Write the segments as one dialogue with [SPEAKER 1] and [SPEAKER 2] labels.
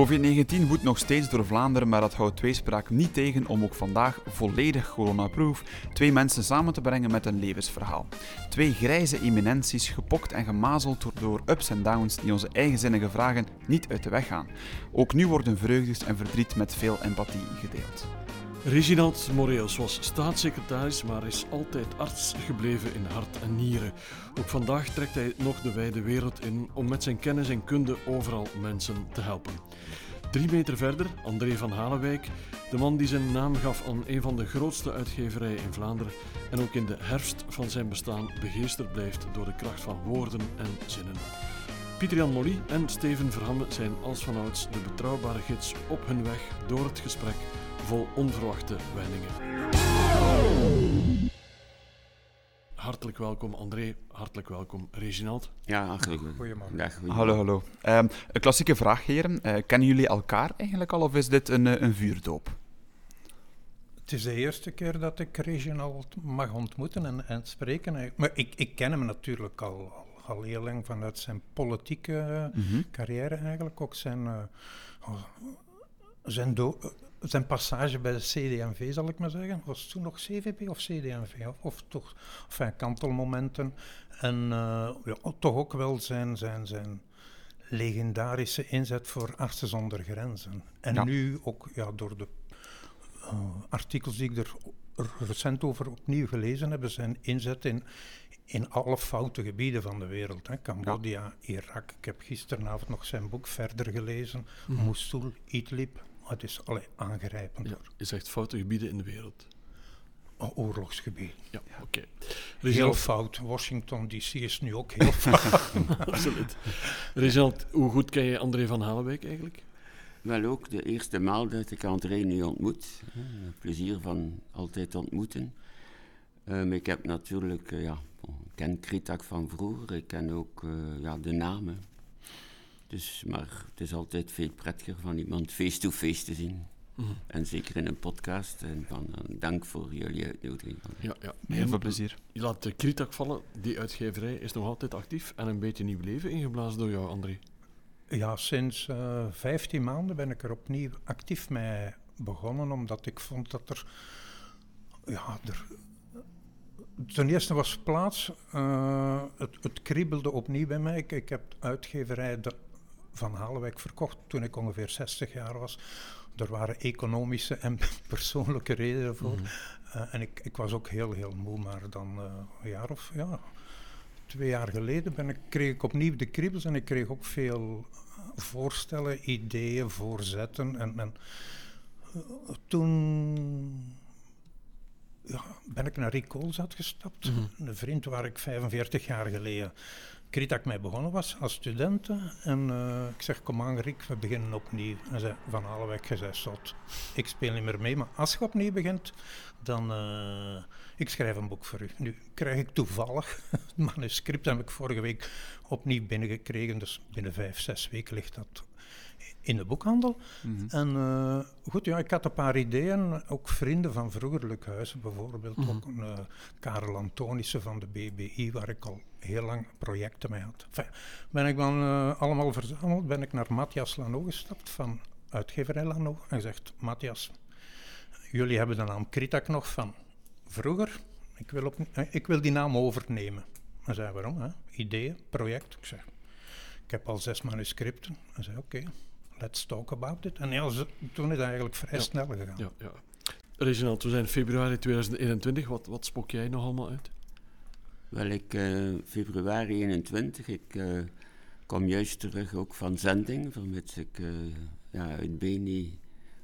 [SPEAKER 1] COVID-19 woedt nog steeds door Vlaanderen, maar dat houdt tweespraak niet tegen om ook vandaag volledig coronaproof twee mensen samen te brengen met een levensverhaal. Twee grijze eminenties, gepokt en gemazeld door ups en downs die onze eigenzinnige vragen niet uit de weg gaan. Ook nu worden vreugdes en verdriet met veel empathie gedeeld.
[SPEAKER 2] Reginald Moreus was staatssecretaris, maar is altijd arts gebleven in hart en nieren. Ook vandaag trekt hij nog de wijde wereld in om met zijn kennis en kunde overal mensen te helpen. Drie meter verder, André van Halenwijk, de man die zijn naam gaf aan een van de grootste uitgeverijen in Vlaanderen en ook in de herfst van zijn bestaan begeesterd blijft door de kracht van woorden en zinnen. Pieter-Jan Molly en Steven Verhamme zijn als vanouds de betrouwbare gids op hun weg door het gesprek vol onverwachte wendingen. Hartelijk welkom André, hartelijk welkom Reginald.
[SPEAKER 3] Ja, hartelijk
[SPEAKER 4] Goedemorgen.
[SPEAKER 3] Dag, goedemorgen.
[SPEAKER 1] Hallo, hallo. Ehm, een klassieke vraag, heren. Eh, kennen jullie elkaar eigenlijk al of is dit een, eh, een vuurdoop?
[SPEAKER 4] Het is de eerste keer dat ik Reginald mag ontmoeten en, en spreken. Hij- Maar ik, ik ken hem natuurlijk al, al, al heel lang vanuit zijn politieke eh,
[SPEAKER 1] Mhm.
[SPEAKER 4] carrière eigenlijk. Ook zijn, eh, oh, zijn, do- eh, zijn passage bij de CD&V, zal ik maar zeggen. Was toen nog CVP of CD&V? Of, of toch enfin, kantelmomenten. En eh, ja, toch ook wel zijn, zijn, zijn legendarische inzet voor Artsen zonder Grenzen. En
[SPEAKER 1] Ja.
[SPEAKER 4] nu ook ja, door de eh, artikels die ik er recent over opnieuw gelezen heb, zijn inzet in, in alle foute gebieden van de wereld. Hè. Cambodja, Irak. Ik heb gisteravond nog zijn boek verder gelezen. Mosul, Idlib. Het is allee, aangrijpend.
[SPEAKER 2] Ja, je zegt foute gebieden in de wereld.
[SPEAKER 4] O- Oorlogsgebied.
[SPEAKER 2] Ja, oké.
[SPEAKER 4] Heel
[SPEAKER 2] Reginald,
[SPEAKER 4] fout. Washington DC is nu ook heel fout.
[SPEAKER 2] absoluut. Reginald, hoe goed ken je André van Halenwijk eigenlijk?
[SPEAKER 3] Wel ook de eerste maal dat ik André nu ontmoet. Eh, plezier van altijd ontmoeten. Ehm, ik heb natuurlijk, eh, ja, ik ken Kritak van vroeger. Ik ken ook eh, ja, de namen. Dus, maar het is altijd veel prettiger van iemand face-to-face te zien.
[SPEAKER 2] Mhm.
[SPEAKER 3] En zeker in een podcast. En van, eh, dank voor jullie uitnodiging.
[SPEAKER 2] Ja, ja.
[SPEAKER 1] Heel veel plezier.
[SPEAKER 2] Je laat de Kritak vallen. Die uitgeverij is nog altijd actief en een beetje nieuw leven ingeblazen door jou, André.
[SPEAKER 4] Ja, sinds eh 15 maanden ben ik er opnieuw actief mee begonnen, omdat ik vond dat er. Ja, er. Ten eerste was plaats, eh, het, het kriebelde opnieuw bij mij. Ik, ik heb uitgeverij de, van Halenwijk verkocht toen ik ongeveer 60 jaar was. Er waren economische en persoonlijke redenen voor. Eh, en ik, ik was ook heel, heel moe, maar dan eh, een jaar of ja, twee jaar geleden ben ik, kreeg ik opnieuw de kriebels en ik kreeg ook veel voorstellen, ideeën, voorzetten. En, en eh, toen ja, ben ik naar Rick Koolzat gestapt, een vriend waar ik 45 jaar geleden Kritak mee begonnen was als student. En eh, ik zeg, kom aan Rick, we beginnen opnieuw. En zei, Van Halewijk, je zei zot. Ik speel niet meer mee, maar als je opnieuw begint, dan... eh, ik schrijf een boek voor u. Nu krijg ik toevallig het manuscript, heb ik vorige week opnieuw binnengekregen. Dus binnen vijf, zes weken ligt dat in de boekhandel. En eh, goed, ja, ik had een paar ideeën. Ook vrienden van vroeger, Luc Huizen bijvoorbeeld. Ook een, Karel Antonissen van de BBI, waar ik al heel lang projecten mee had. Enfin, ben ik dan eh, allemaal verzameld, ben ik naar Matthias Lano gestapt van uitgeverij Lano. En gezegd, Matthias, jullie hebben de naam Kritak nog van vroeger. Ik wil, op, eh, ik wil die naam overnemen. Hij zei, waarom? Hè? Ideeën, project. Ik zei, ik heb al zes manuscripten. Hij zei, oké, let's talk about it. En ja, toen is het eigenlijk vrij
[SPEAKER 2] Ja.
[SPEAKER 4] snel gegaan.
[SPEAKER 2] Ja, ja. Reginald, we zijn februari 2021. Wat, wat spok jij nog allemaal uit?
[SPEAKER 3] Wel, ik, eh, februari 21, ik kom juist terug ook van zending, vermits ik eh, ja, uit Beni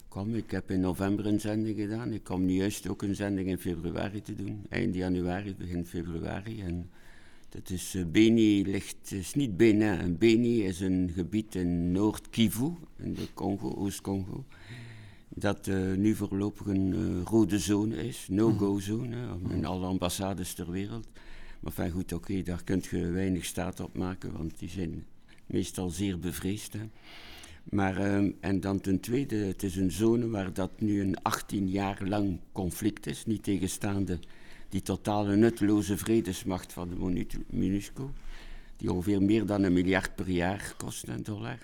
[SPEAKER 3] kwam. Ik heb in november een zending gedaan. Ik kom nu juist ook een zending in februari te doen. Eind januari, begin februari. En dat is, Beni ligt, is niet Benin. En Beni is een gebied in Noord-Kivu, in de Congo, Oost-Congo. Dat nu voorlopig een rode zone is, no-go zone, hè, in alle ambassades ter wereld. Maar fijn, goed, oké, daar kun je weinig staat op maken, want die zijn meestal zeer bevreesd. Hè. Maar, ehm, en dan ten tweede, het is een zone waar dat nu een 18 jaar lang conflict is, niet tegenstaande die totale nutteloze vredesmacht van de MONUSCO, die ongeveer meer dan een miljard per jaar kost, een dollar.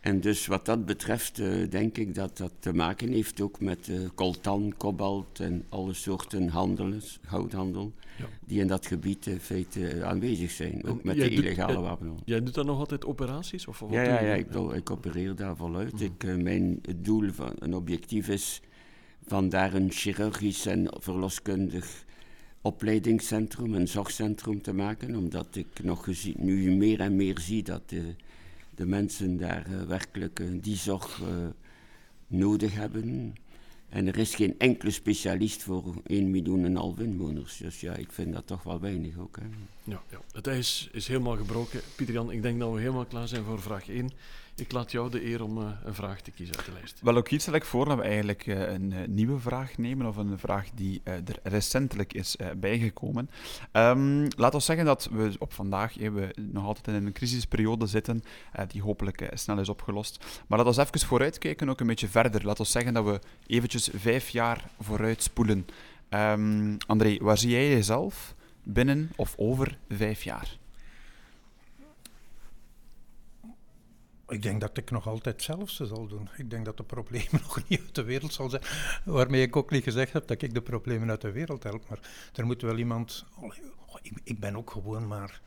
[SPEAKER 3] En dus wat dat betreft uh, denk ik dat dat te maken heeft ook met uh, coltan, kobalt en alle soorten handels, houthandel, ja. die in dat gebied in feite aanwezig zijn, ook met de illegale doet, wapenhandel.
[SPEAKER 2] Jij doet dan nog altijd operaties? Of
[SPEAKER 3] ja, ja, ja, ik, ik opereer daar voluit. Mm. Ik, mijn doel van een objectief is van daar een chirurgisch en verloskundig opleidingscentrum, een zorgcentrum te maken, omdat ik nog gezien, nu meer en meer zie dat de, de mensen daar uh, werkelijk uh, die zorg uh, nodig hebben. En er is geen enkele specialist voor 1 miljoen en half inwoners. Dus ja, ik vind dat toch wel weinig ook. Hè.
[SPEAKER 2] Ja, ja, het ijs is helemaal gebroken. Pieter Jan, ik denk dat we helemaal klaar zijn voor vraag 1. Ik laat jou de eer om uh, een vraag te kiezen uit de lijst.
[SPEAKER 1] Wel, ook iets stel ik voor dat we eigenlijk uh, een uh, nieuwe vraag nemen, of een vraag die er recentelijk is bijgekomen. Um, laat ons zeggen dat we op vandaag we nog altijd in een crisisperiode zitten, die hopelijk snel is opgelost. Maar laat ons even vooruitkijken, ook een beetje verder. Laat ons zeggen dat we eventjes vijf jaar vooruit spoelen. Um, André, waar zie jij jezelf binnen of over vijf jaar?
[SPEAKER 4] Ik denk dat ik nog altijd hetzelfde zal doen. Ik denk dat de problemen nog niet uit de wereld zal zijn. Waarmee ik ook niet gezegd heb dat ik de problemen uit de wereld help. Maar er moet wel iemand. Oh, ik, ik, ben ook gewoon maar.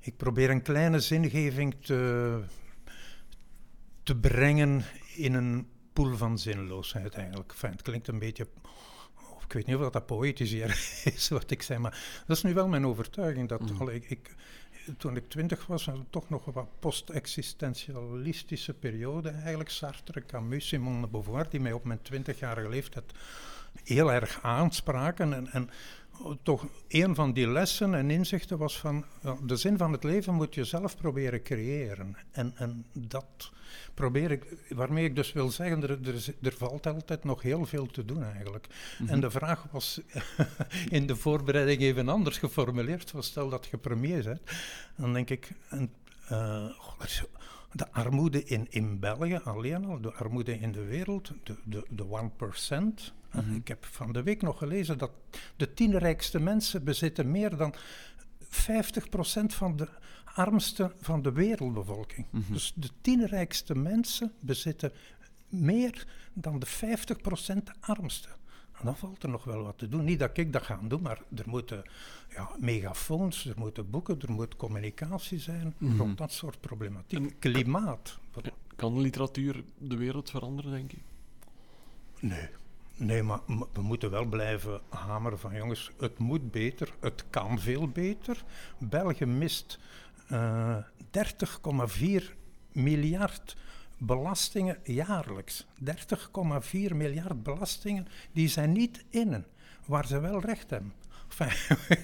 [SPEAKER 4] Ik probeer een kleine zingeving te, te brengen in een pool van zinloosheid eigenlijk. Enfin, het klinkt een beetje. Ik weet niet of dat poëtisch hier is wat ik zeg, maar dat is nu wel mijn overtuiging. Dat, mm. ik toen ik twintig was, ik toch nog een wat post-existentialistische periode eigenlijk. Sartre, Camus, Simone de Beauvoir, die mij op mijn twintigjarige leeftijd heel erg aanspraken. En, en toch een van die lessen en inzichten was van de zin van het leven moet je zelf proberen creëren. En, en dat probeer ik, waarmee ik dus wil zeggen, er, er, er valt altijd nog heel veel te doen eigenlijk. En mhm. de vraag was in de voorbereiding even anders geformuleerd. stel dat je premier bent, dan denk ik, en, uh, de armoede in, in België alleen al, de armoede in de wereld, de, de, de 1%. Mm Ik heb van de week nog gelezen dat de tien rijkste mensen bezitten meer dan 50% van de armste van de wereldbevolking. Mm Dus de tien rijkste mensen bezitten meer dan de 50% armste. En dan valt er nog wel wat te doen. Niet dat ik dat ga doen, maar er moeten ja, megafoons, er moeten boeken, er moet communicatie zijn mm rond dat soort problematiek. Klimaat.
[SPEAKER 2] Kan literatuur de wereld veranderen, denk je?
[SPEAKER 4] Nee. Nee, maar we moeten wel blijven hameren van jongens, het moet beter, het kan veel beter. België mist uh, eh, 30,4 miljard belastingen jaarlijks. 30,4 miljard belastingen, die zijn niet innen, waar ze wel recht hebben. Enfin,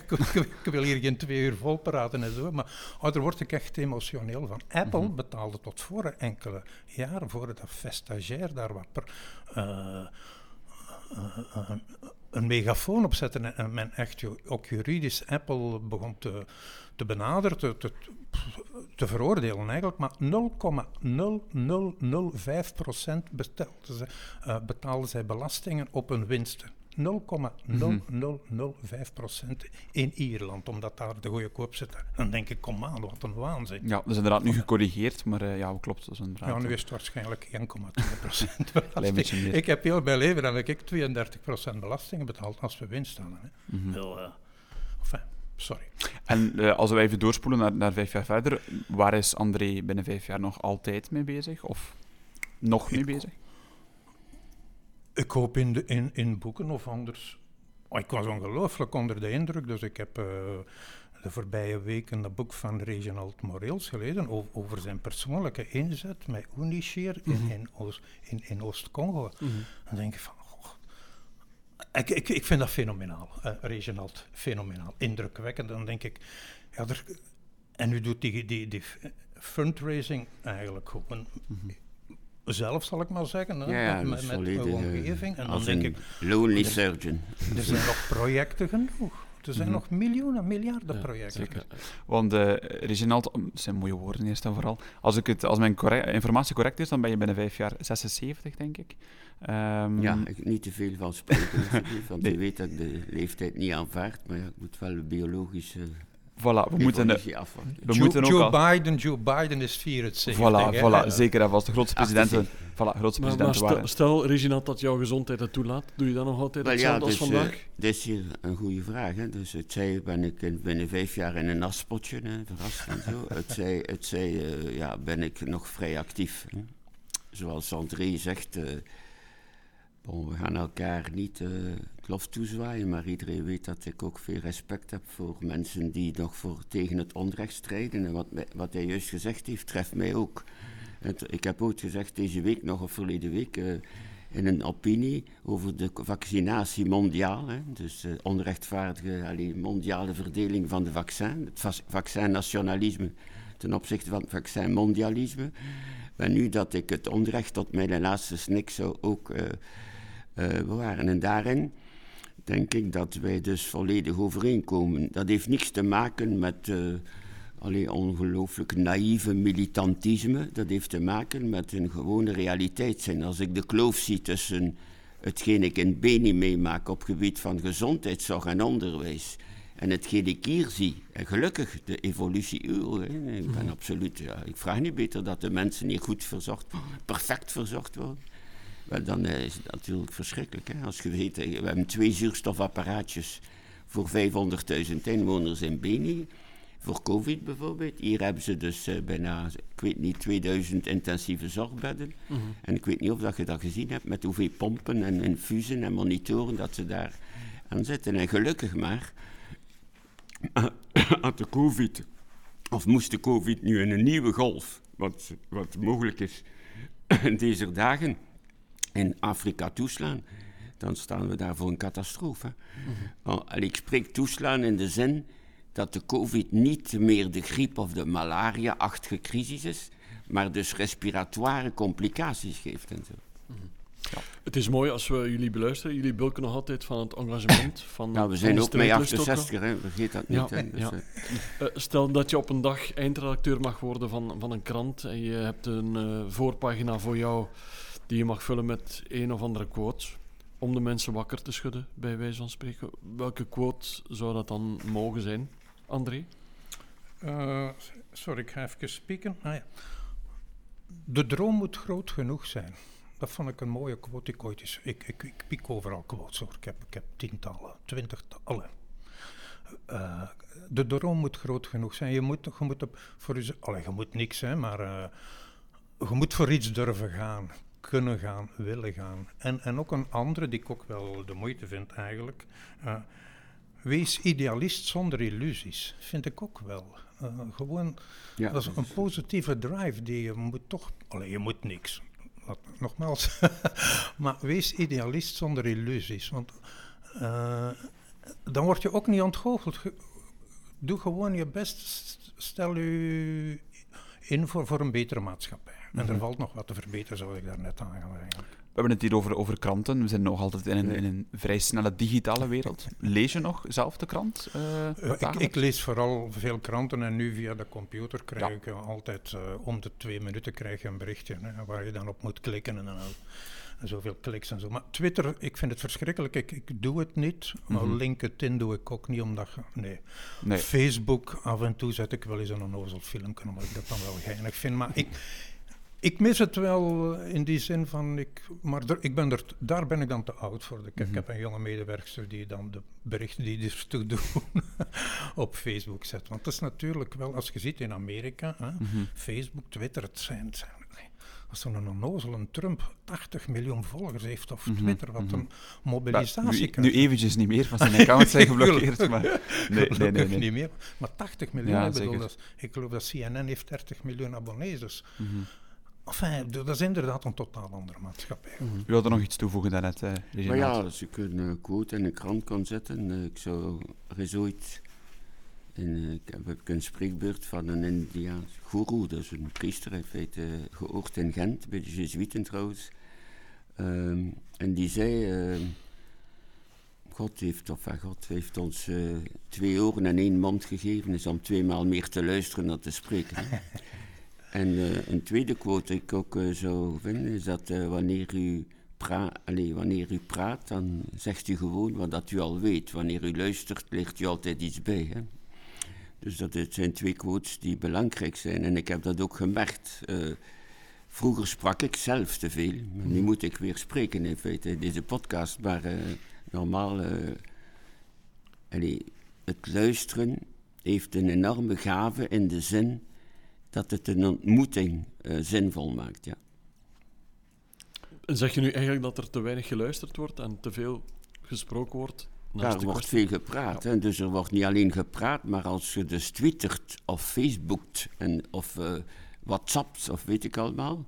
[SPEAKER 4] ik, wil hier geen twee uur vol praten en zo, maar oh, daar word ik echt emotioneel van. Apple mhm. betaalde tot voor enkele jaren, voor dat vestagiair daar wat per, uh, uh, een megafoon opzetten en men echt ook juridisch Apple begon te, te benaderen, te, te, te veroordelen eigenlijk, maar 0,0005% betaalden, ze, uh, betaalden zij belastingen op hun winsten. 0,0005% in Ierland, omdat daar de goede koop zit. Dan denk ik, kom aan, wat een waanzin.
[SPEAKER 1] Ja, dat is inderdaad nu gecorrigeerd, maar uh, ja, klopt. Dat is inderdaad
[SPEAKER 4] ja, nu is het waarschijnlijk 1,2%. ik heb heel bij leven heb ik 32% belastingen betaald als we winst hadden. Hè. Mm -hmm. Heel, uh, enfin, sorry.
[SPEAKER 1] En uh, als we even doorspoelen naar, naar vijf jaar verder, waar is André binnen vijf jaar nog altijd mee bezig? Of nog mee bezig?
[SPEAKER 4] Ik hoop in, de, in, in boeken of anders. Oh, ik was ongelooflijk onder de indruk, dus ik heb uh, de voorbije weken een boek van Reginald Moreels gelezen over, over zijn persoonlijke inzet met Unisheer in, mhm. in, in, Oost-Congo. Mm -hmm. Dan denk ik van, ik, ik, ik vind dat fenomenaal, uh, Reginald, fenomenaal, indrukwekkend. Dan denk ik, ja, er, en nu doet die, die, die fundraising eigenlijk gewoon... Mm zelf, zal ik maar zeggen. Hè,
[SPEAKER 3] ja,
[SPEAKER 4] met, met mijn omgeving. En dan denk ik.
[SPEAKER 3] Lonely surgeon.
[SPEAKER 4] Er zijn nog projecten genoeg. Er zijn mm -hmm. nog miljoenen, miljarden ja, projecten. Zeker.
[SPEAKER 1] Want uh, Reginald, dat zijn mooie woorden eerst en vooral. Als, ik het, als mijn correct, informatie correct is, dan ben je binnen vijf jaar 76, denk ik.
[SPEAKER 3] Um, ja, ik niet te veel van spreken, want nee. je weet dat ik de leeftijd niet aanvaard, maar ja, ik moet wel biologisch
[SPEAKER 1] Voilà, we moeten, we
[SPEAKER 4] Joe,
[SPEAKER 1] moeten ook
[SPEAKER 4] Joe
[SPEAKER 1] al...
[SPEAKER 4] Biden, Joe Biden is 74.
[SPEAKER 1] Voilà,
[SPEAKER 4] hè.
[SPEAKER 1] voilà, zeker. Hij was de grootste president.
[SPEAKER 3] 48.
[SPEAKER 1] Voilà, grootste
[SPEAKER 2] Maar, maar stel, stel, Reginald, dat jouw gezondheid het toelaat. Doe je dan nog altijd
[SPEAKER 3] Wel
[SPEAKER 2] hetzelfde als
[SPEAKER 3] dus,
[SPEAKER 2] vandaag?
[SPEAKER 3] eh, dit is hier een goede vraag. Hè. Dus het zij ben ik in, binnen vijf jaar in een aspotje, hè, verrast en zo. Het zij, het zij eh, ja, ben ik nog vrij actief. Hè. Zoals André zegt, eh, bon, we gaan elkaar niet eh, het lof toezwaaien, maar iedereen weet dat ik ook veel respect heb voor mensen die nog voor, tegen het onrecht strijden. En wat, wat hij juist gezegd heeft, treft mij ook. Ik heb ooit gezegd deze week, nog of verleden week, eh, in een opinie over de vaccinatie mondiaal. Hè, dus de onrechtvaardige allee, mondiale verdeling van de vaccin, het vaccinnationalisme ten opzichte van het vaccinmondialisme. Maar nu dat ik het onrecht tot mijn laatste snik zou ook eh, eh, bewaren. En daarin denk ik dat wij dus volledig overeenkomen. Dat heeft niks te maken met eh alleen ongelooflijk naïeve militantisme. Dat heeft te maken met een gewone realiteit zijn. Als ik de kloof zie tussen hetgeen ik in Beni meemaak op gebied van gezondheidszorg en onderwijs. En hetgeen ik hier zie, en gelukkig de evolutie hè, ik ben absoluut, ja, ik vraag niet beter dat de mensen hier goed verzorgd, perfect verzorgd worden. Wel, dan eh, is het natuurlijk verschrikkelijk. Hè? Als je weet, eh, we hebben twee zuurstofapparaatjes voor 500.000 inwoners in Beni. Voor COVID bijvoorbeeld. Hier hebben ze dus eh, bijna, ik weet niet, 2000 intensieve zorgbedden. En ik weet niet of dat je dat gezien hebt met hoeveel pompen en infusen en monitoren dat ze daar aan zitten. En gelukkig maar, had de COVID, of moest de COVID nu in een nieuwe golf, wat, wat mogelijk is in deze dagen, in Afrika toeslaan, dan staan we daar voor een catastrofe. Oh, en ik spreek toeslaan in de zin dat de COVID niet meer de griep of de malaria-achtige crisis is, maar dus respiratoire complicaties geeft en zo.
[SPEAKER 2] Het is mooi als we jullie beluisteren. Jullie bulken nog altijd van het engagement. Van,
[SPEAKER 3] Nou, we zijn ook mee
[SPEAKER 2] strijdlust ook wel.
[SPEAKER 3] 68, hè? vergeet dat
[SPEAKER 2] Ja,
[SPEAKER 3] niet. hè. Dus,
[SPEAKER 2] ja.
[SPEAKER 3] eh,
[SPEAKER 2] Eh, stel dat je op een dag eindredacteur mag worden van, van een krant en je hebt een eh, voorpagina voor jou die je mag vullen met een of andere quote om de mensen wakker te schudden, bij wijze van spreken. Welke quote zou dat dan mogen zijn, André?
[SPEAKER 4] Eh, sorry, ik ga even spieken. Ah, ja. De droom moet groot genoeg zijn. Dat vond ik een mooie quote. Ik, ooit eens, ik, ik, piek overal quotes hoor. Ik heb, ik heb tientallen, twintigtallen. Eh, de droom moet groot genoeg zijn. Je moet, je moet, op, voor je, je moet niks, hè, maar eh, je moet voor iets durven gaan. Kunnen gaan, willen gaan. En, en ook een andere die ik ook wel de moeite vind eigenlijk. eh, Wees idealist zonder illusies, vind ik ook wel. Eh, gewoon,
[SPEAKER 3] ja,
[SPEAKER 4] dat is een positieve drive die je moet toch... Allee, je moet niks. Nogmaals. maar wees idealist zonder illusies. Want eh, dan word je ook niet ontgoocheld. Doe gewoon je best. Stel je in voor, voor een betere maatschappij. En er valt nog wat te verbeteren, zoals ik daarnet aangaf eigenlijk.
[SPEAKER 1] We hebben het hier over, over kranten. We zijn nog altijd in een, in een vrij snelle digitale wereld. Lees je nog zelf de krant? eh,
[SPEAKER 4] Ja, ik, ik lees vooral veel kranten en nu via de computer krijg ik eh, altijd eh, om de twee minuten krijg je een berichtje hè, waar je dan op moet klikken en, dan, en zoveel kliks en zo. Maar Twitter, ik vind het verschrikkelijk. Ik, ik doe het niet. Maar
[SPEAKER 1] Mhm.
[SPEAKER 4] LinkedIn doe ik ook niet omdat nee.
[SPEAKER 1] Nee.
[SPEAKER 4] Facebook, af en toe zet ik wel eens een onnozel filmpje omdat ik dat dan wel geinig vind. Maar ik, ik mis het wel in die zin van, ik, maar er- ik ben er, daar ben ik dan te oud voor. Ik,
[SPEAKER 1] Mhm.
[SPEAKER 4] ik heb een jonge medewerkster die dan de berichten die er toe doen op Facebook zet. Want dat is natuurlijk wel, als je ziet in Amerika, hè,
[SPEAKER 1] Mhm.
[SPEAKER 4] Facebook, Twitter, het zijn, het zijn als zo'n een Trump 80 miljoen volgers heeft of
[SPEAKER 1] Mhm,
[SPEAKER 4] Twitter, wat
[SPEAKER 1] mhm.
[SPEAKER 4] een mobilisatie
[SPEAKER 1] nu,
[SPEAKER 4] kan
[SPEAKER 1] nu eventjes niet meer, want zijn accounts zijn geblokkeerd. Maar nee, nee, nee.
[SPEAKER 4] Niet meer. Maar 80 miljoen, ik, bedoel, ik geloof dat CNN heeft 30 miljoen abonnees. Dus,
[SPEAKER 1] Mhm.
[SPEAKER 4] Enfin, dat is inderdaad een totaal andere maatschappij.
[SPEAKER 1] U wilde nog iets toevoegen daarnet, eh
[SPEAKER 3] Maar ja, als ik een eh, quote in een krant kan zetten, eh, ik zou, er ooit, in, eh, ik heb, heb ik een spreekbeurt van een Indiaans guru, dat is een priester in feite, geoord in Gent, bij de Jezuïeten trouwens. Ehm, en die zei, ehm, God heeft, of God heeft ons eh, twee oren en één mond gegeven, is om tweemaal meer te luisteren dan te spreken. En eh, een tweede quote die ik ook eh, zou vinden, is dat eh, wanneer, u allee, wanneer u praat, dan zegt u gewoon wat dat u al weet. Wanneer u luistert, leert u altijd iets bij. Hè? Dus dat het zijn twee quotes die belangrijk zijn. En ik heb dat ook gemerkt. Uh, vroeger sprak ik zelf te veel. Maar nu moet ik weer spreken in feite, deze podcast. Maar uh, normaal... Uh, allee, het luisteren heeft een enorme gave in de zin dat het een ontmoeting zinvol maakt, ja.
[SPEAKER 2] Zeg je nu eigenlijk dat er te weinig geluisterd wordt en te veel gesproken wordt?
[SPEAKER 3] Ja, er wordt veel gepraat. Hè? Dus er wordt niet alleen gepraat, maar als je dus twittert of facebookt en, of uh, whatsappt of weet ik allemaal.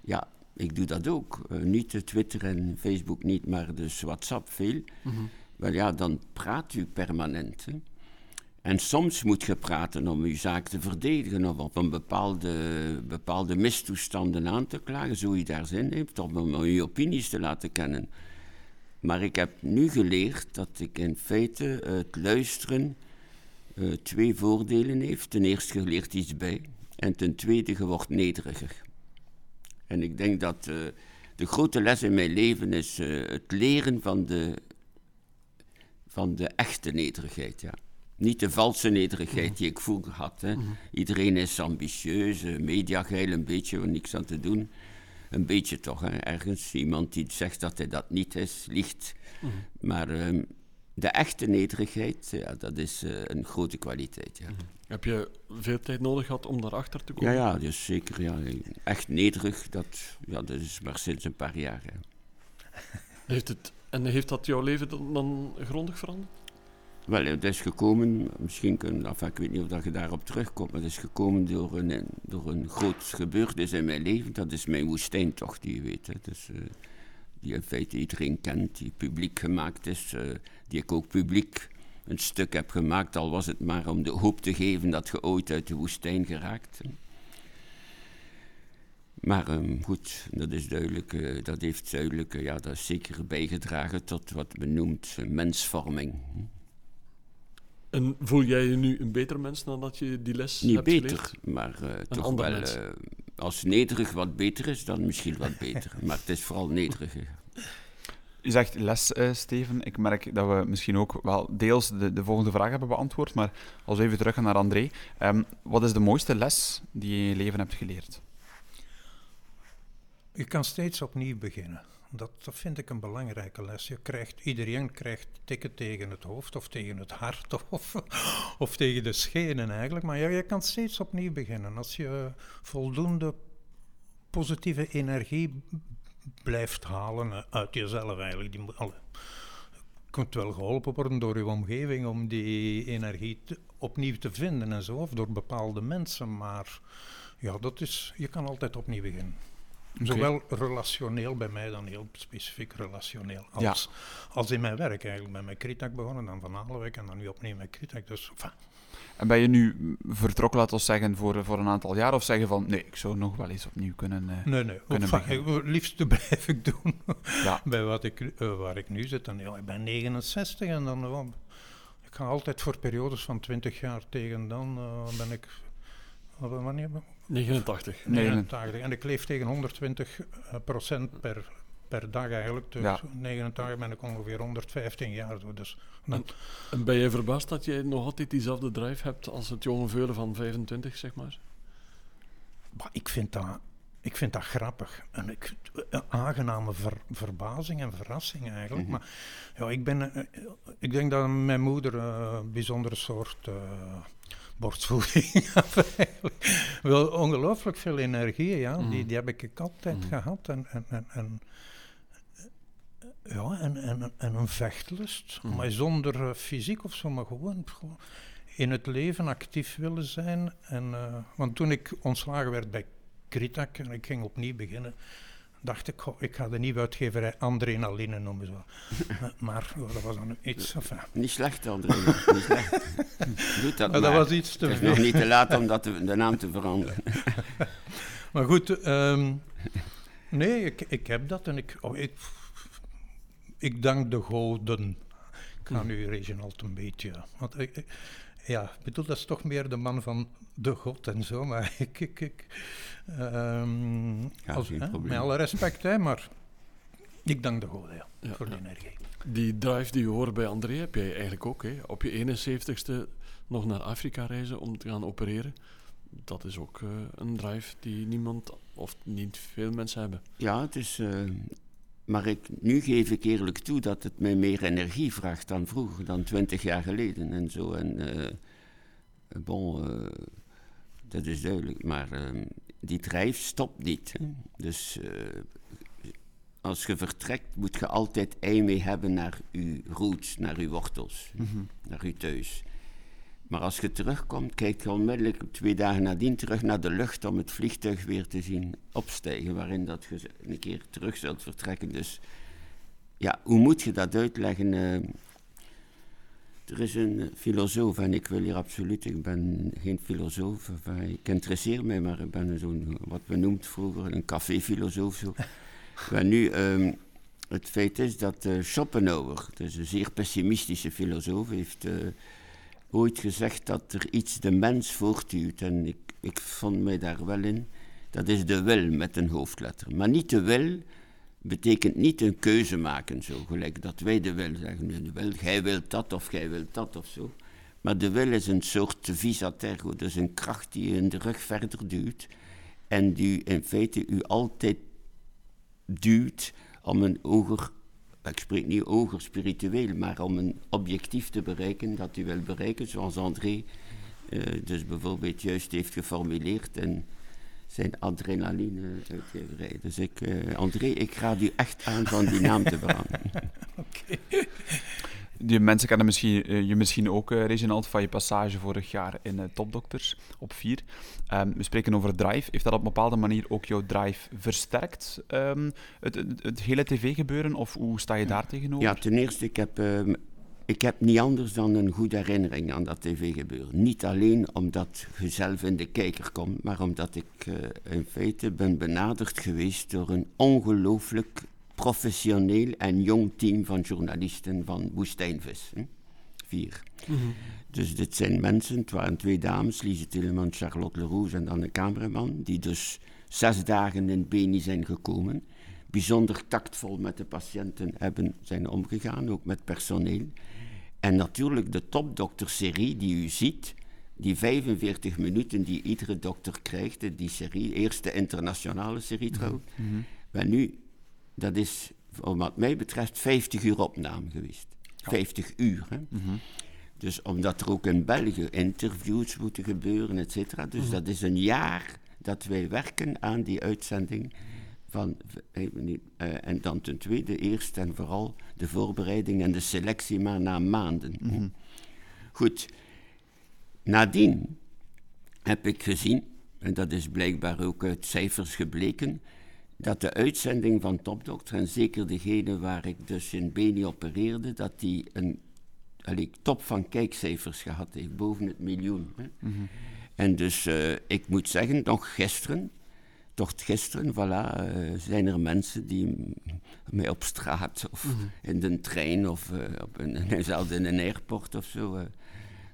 [SPEAKER 3] Ja, ik doe dat ook. Uh, niet Twitter en Facebook niet, maar dus WhatsApp veel. Mhm. Wel ja, dan praat u permanent. Hè? En soms moet je praten om je zaak te verdedigen of op een bepaalde, bepaalde mistoestanden aan te klagen, zo je daar zin heeft, of om je opinies te laten kennen. Maar ik heb nu geleerd dat ik in feite het luisteren uh, twee voordelen heeft. Ten eerste, je leert iets bij. En ten tweede, je wordt nederiger. En ik denk dat uh, de grote les in mijn leven is uh, het leren van de, van de echte nederigheid. Ja. Niet de valse nederigheid die ik vroeger had. Hè. Iedereen is ambitieus, mediageil, een beetje, niks aan te doen. Een beetje toch, hè? ergens. Iemand die zegt dat hij dat niet is, liegt. Mhm. Maar ehm, de echte nederigheid, ja, dat is uh, een grote kwaliteit. Ja.
[SPEAKER 2] Heb je veel tijd nodig gehad om daarachter te komen?
[SPEAKER 3] Ja, ja dus zeker. Ja. Echt nederig, dat, ja, dat is maar sinds een paar jaar.
[SPEAKER 2] Heeft het, en heeft dat jouw leven dan grondig veranderd?
[SPEAKER 3] Wel, het is gekomen, misschien kun, enfin, ik weet niet of dat je daarop terugkomt, maar het is gekomen door een, door een groot gebeurtenis in mijn leven. Dat is mijn woestijntocht, die je weet. Hè. Dus, uh, die in feite iedereen kent, die publiek gemaakt is, uh, die ik ook publiek een stuk heb gemaakt, al was het maar om de hoop te geven dat je ooit uit de woestijn geraakt. Maar um, goed, dat is duidelijk, uh, dat heeft duidelijk, ja, dat zeker bijgedragen tot wat men noemt mensvorming.
[SPEAKER 2] En voel jij je nu een beter mens nadat je die les
[SPEAKER 3] Niet
[SPEAKER 2] hebt
[SPEAKER 3] beter,
[SPEAKER 2] geleerd?
[SPEAKER 3] maar uh, toch wel... Uh, als nederig wat beter is, dan misschien wat beter. maar het is vooral nederig.
[SPEAKER 1] Je zegt les, uh, Steven. Ik merk dat we misschien ook wel deels de, de volgende vraag hebben beantwoord. Maar als we even terug gaan naar André. Um, wat is de mooiste les die je in je leven hebt geleerd?
[SPEAKER 4] Je kan steeds opnieuw beginnen. Dat, dat vind ik een belangrijke les. Je krijgt, iedereen krijgt tikken tegen het hoofd of tegen het hart of, of tegen de schenen eigenlijk. Maar ja, je kan steeds opnieuw beginnen. Als je voldoende positieve energie blijft halen uit jezelf eigenlijk. Die alle, kunt wel geholpen worden door je omgeving om die energie opnieuw te vinden en zo, of door bepaalde mensen. Maar ja, dat is, je kan altijd opnieuw beginnen. Zowel relationeel bij mij dan heel specifiek relationeel. Als, als in mijn werk eigenlijk. Bij mijn Kritak begonnen, dan Van Alenwijk en dan nu opnieuw met Kritak. Dus,
[SPEAKER 1] En ben je nu vertrokken, laten we zeggen, voor, voor een aantal jaar? Of zeggen van, nee, ik zou nog wel eens opnieuw kunnen uh,
[SPEAKER 4] Nee, nee. Kunnen het liefst blijf ik doen ja. bij wat ik, uh, waar ik nu zit. En, ja, ik ben 69 en dan... Uh, ik ga altijd voor periodes van 20 jaar tegen dan ben ik... Wanneer
[SPEAKER 2] 89.
[SPEAKER 4] 89. En ik leef tegen 120 eh, procent per, per dag eigenlijk. Dus ja. 89 ben ik ongeveer 115 jaar. Dus
[SPEAKER 2] dan... en, ben je verbaasd dat je nog altijd diezelfde drive hebt als het jonge veulen van 25, zeg maar?
[SPEAKER 4] Maar ik vind dat... Ik vind dat grappig. En ik, een aangename ver, verbazing en verrassing eigenlijk. Mhm. Maar ja, ik, ben, eh, ik denk dat mijn moeder uh, een bijzondere soort uh, borstvoeding Wel ongelooflijk veel energie, ja. Die, mm. die heb ik altijd mm. gehad. En, en, en, en ja, en, en, en een vechtlust. Mm. Maar zonder uh, fysiek of zo, maar gewoon, gewoon, in het leven actief willen zijn. En, uh, want toen ik ontslagen werd bij Kritak en ik ging opnieuw beginnen, dacht ik, goh, ik ga de nieuwe uitgeverij Adrenaline noemen. Zo. maar oh, dat was dan iets... Enfin.
[SPEAKER 3] Niet slecht, Adrenaline. niet slecht. Doe dat maar.
[SPEAKER 4] Dat was iets te
[SPEAKER 3] Het is nog niet te laat om dat te, de naam te veranderen.
[SPEAKER 4] maar goed, um, nee, ik, ik heb dat en ik, oh, ik, ik dank de goden. Ik ga nu Reginald een beetje... Want ik, ja, ik bedoel, dat is toch meer de man van de god en zo, maar ik... ik, ik um,
[SPEAKER 3] ja, als, hè,
[SPEAKER 4] met alle respect, hè, maar Ik dank de goden, ja,
[SPEAKER 2] Ja,
[SPEAKER 4] voor de
[SPEAKER 2] ja.
[SPEAKER 4] energie.
[SPEAKER 2] Die drive die we horen bij André heb jij eigenlijk ook. Hè? Op je 71ste nog naar Afrika reizen om te gaan opereren. Dat is ook eh, een drive die niemand of niet veel mensen hebben.
[SPEAKER 3] Ja, het is. eh, maar ik, nu geef ik eerlijk toe dat het mij meer energie vraagt dan vroeger, dan twintig jaar geleden en zo. En eh, bon, eh, dat is duidelijk. Maar eh, die drijf stopt niet. Hè. Dus eh, als je vertrekt, moet je altijd ei mee hebben naar je roots, naar je wortels, naar je thuis. Maar als je terugkomt, kijk je onmiddellijk twee dagen nadien terug naar de lucht om het vliegtuig weer te zien opstijgen, waarin dat je een keer terug zult vertrekken. Dus ja, hoe moet je dat uitleggen? Eh, er is een eh, filosoof, en ik wil hier absoluut, ik ben geen filosoof, enfin, ik interesseer mij, maar ik ben zo'n, wat we noemt vroeger, een caféfilosoof. Zo. maar nu, ehm, het feit is dat eh, Schopenhauer, is een zeer pessimistische filosoof, heeft... eh, ooit gezegd dat er iets de mens voortduwt. En ik, ik vond mij daar wel in. Dat is de wil met een hoofdletter. Maar niet de wil betekent niet een keuze maken, zo gelijk dat wij de wil zeggen. De wil, jij wilt dat of jij wilt dat of zo. Maar de wil is een soort visa tergo, dus een kracht die je in de rug verder duwt. En die in feite u altijd duwt om een hoger, ik spreek niet hoger spiritueel, maar om een objectief te bereiken dat u wil bereiken, zoals André eh, dus bijvoorbeeld juist heeft geformuleerd in zijn adrenaline uitgeverij. Dus ik, eh, André, ik raad u echt aan van die naam te veranderen.
[SPEAKER 1] Die mensen kennen misschien, eh, je misschien ook, eh, Reginald, van je passage vorig jaar in eh, Topdokters op 4. Ehm, we spreken over drive. Heeft dat op een bepaalde manier ook jouw drive versterkt? ehm, het, het, hele tv-gebeuren, of hoe sta je daar tegenover?
[SPEAKER 3] Ja, ten eerste, ik heb, ehm, ik heb niet anders dan een goede herinnering aan dat tv-gebeuren. Niet alleen omdat je zelf in de kijker komt, maar omdat ik in feite ben benaderd geweest door een ongelooflijk professioneel en jong team van journalisten van Woestijnvis. Hè? Vier. Dus dit zijn mensen, het waren twee dames, Lise Tillemans, Charlotte Leroux en dan een cameraman, die dus zes dagen in Beni zijn gekomen. Bijzonder tactvol met de patiënten hebben, zijn omgegaan, ook met personeel. En natuurlijk de topdokterserie die u ziet, die 45 minuten die iedere dokter krijgt, die serie, eerste internationale serie trouwens. Maar nu, dat is, wat mij betreft, 50 uur opname geweest. 50 uur. Hè? Dus omdat er ook in België interviews moeten gebeuren, et cetera. Dus dat is een jaar dat wij werken aan die uitzending. Van, eh, eh, en dan ten tweede, eerst en vooral de voorbereiding en de selectie, maar na maanden. Goed. Nadien heb ik gezien, en dat is blijkbaar ook uit cijfers gebleken, dat de uitzending van Topdokter, en zeker degene waar ik dus in Beni opereerde, dat die een allee, top van kijkcijfers gehad heeft, boven het miljoen. Hè. En dus eh, ik moet zeggen, nog gisteren, toch gisteren, voilà, eh, zijn er mensen die mij op straat of in de trein of uh, op een, zelfs in een airport of zo,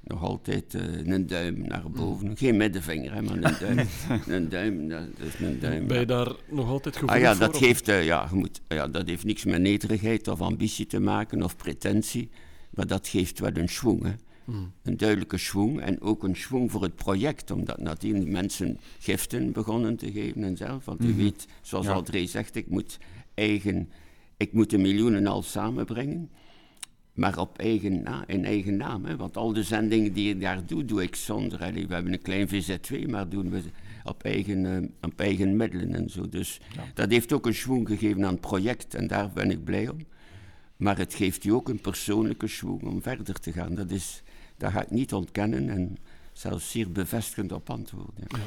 [SPEAKER 3] nog altijd uh, een duim naar boven. Geen middenvinger, hè, maar een duim. een duim, dat is een duim.
[SPEAKER 2] Ben je daar nog altijd gevoelig
[SPEAKER 3] Ah ja,
[SPEAKER 2] voor?
[SPEAKER 3] dat,
[SPEAKER 2] of-
[SPEAKER 3] geeft, uh, ja, je moet, ja, dat heeft niks met nederigheid of ambitie te maken of pretentie, maar dat geeft wel een schwung. Hè.
[SPEAKER 2] Hmm.
[SPEAKER 3] Een duidelijke schwung en ook een schwung voor het project, omdat nadien mensen giften begonnen te geven en zelf. Want u weet, zoals
[SPEAKER 1] Ja.
[SPEAKER 3] André zegt, ik moet, eigen, ik moet de miljoenen al samenbrengen. Maar op eigen, na, in eigen naam. Hè? Want al de zendingen die ik daar doe, doe ik zonder. We hebben een klein VZ2, maar doen we op eigen, eh, op eigen middelen en zo. Dus dat heeft ook een schwung gegeven aan het project en daar ben ik blij om. Maar het geeft u ook een persoonlijke schwung om verder te gaan. Dat, is, dat ga ik niet ontkennen en zelfs zeer bevestigend op antwoorden. Ja.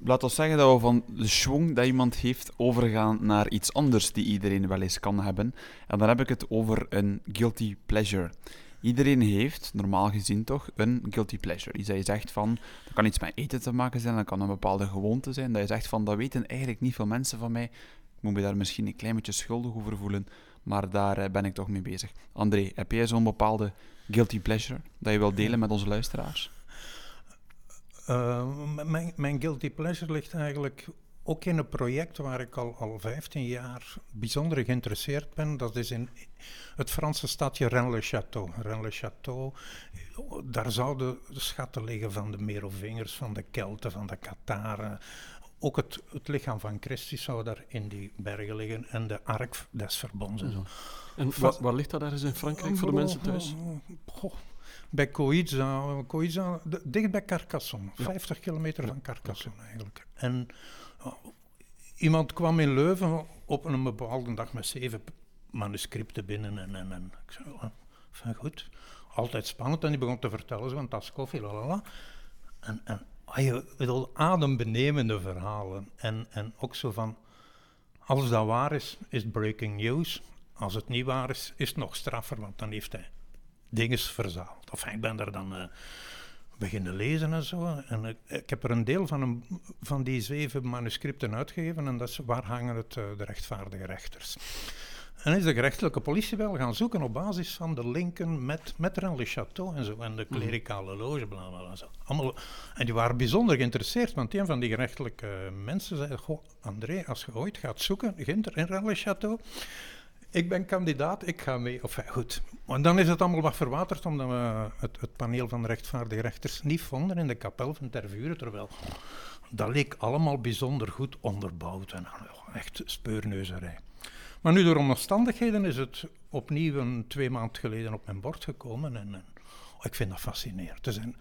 [SPEAKER 1] Laat ons zeggen dat we van de schwung dat iemand heeft overgaan naar iets anders die iedereen wel eens kan hebben. En dan heb ik het over een guilty pleasure. Iedereen heeft, normaal gezien toch, een guilty pleasure. Iets dat je zegt van, dat kan iets met eten te maken zijn, dat kan een bepaalde gewoonte zijn, dat je zegt van, dat weten eigenlijk niet veel mensen van mij. Ik moet me daar misschien een klein beetje schuldig over voelen, maar daar eh, ben ik toch mee bezig. André, heb jij zo'n bepaalde guilty pleasure dat je wilt delen met onze luisteraars?
[SPEAKER 4] Uh, mijn, mijn guilty pleasure ligt eigenlijk ook in een project waar ik al, al 15 jaar bijzonder geïnteresseerd ben. Dat is in het Franse stadje Rennes-le-Château. Rennes-le-Château, daar zouden de schatten liggen van de Merovingers, van de Kelten, van de Kataren. Ook het, het lichaam van Christus zou daar in die bergen liggen en de Ark des Verbonds. En, zo.
[SPEAKER 2] en waar, waar, ligt dat ergens in Frankrijk voor de mensen thuis?
[SPEAKER 4] Goh, bij Coïza dicht bij Carcassonne, ja. 50 kilometer van Carcassonne okay. eigenlijk. En uh, iemand kwam in Leuven op een bepaalde dag met zeven manuscripten binnen en, en, en ik zei, oh, van goed, altijd spannend. En die begon te vertellen, zo'n tas koffie, lalala. En, en je bedoel, adembenemende verhalen. En, en ook zo van, als dat waar is, is breaking news. Als het niet waar is, is het nog straffer, want dan heeft hij dingen verzameld. Of ik ben daar dan uh, beginnen lezen en zo. En ik, ik, heb er een deel van, een, van die zeven manuscripten uitgegeven en dat is waar hangen het uh, de rechtvaardige rechters. En is de gerechtelijke politie wel gaan zoeken op basis van de linken met, met Rennes Château en zo, en de klerikale loge, bla bla bla. Zo. Allemaal, en die waren bijzonder geïnteresseerd, want een van die gerechtelijke mensen zei: Goh, André, als je ooit gaat zoeken, in Rennes Château, ik ben kandidaat, ik ga mee. Of goed. En dan is het allemaal wat verwaterd, omdat we het, het paneel van de rechtvaardige rechters niet vonden in de kapel van Tervuren, terwijl dat leek allemaal bijzonder goed onderbouwd en echt speurneuzerij. Maar nu door omstandigheden is het opnieuw een twee maanden geleden op mijn bord gekomen. En, en oh, ik vind dat fascinerend. Er zijn,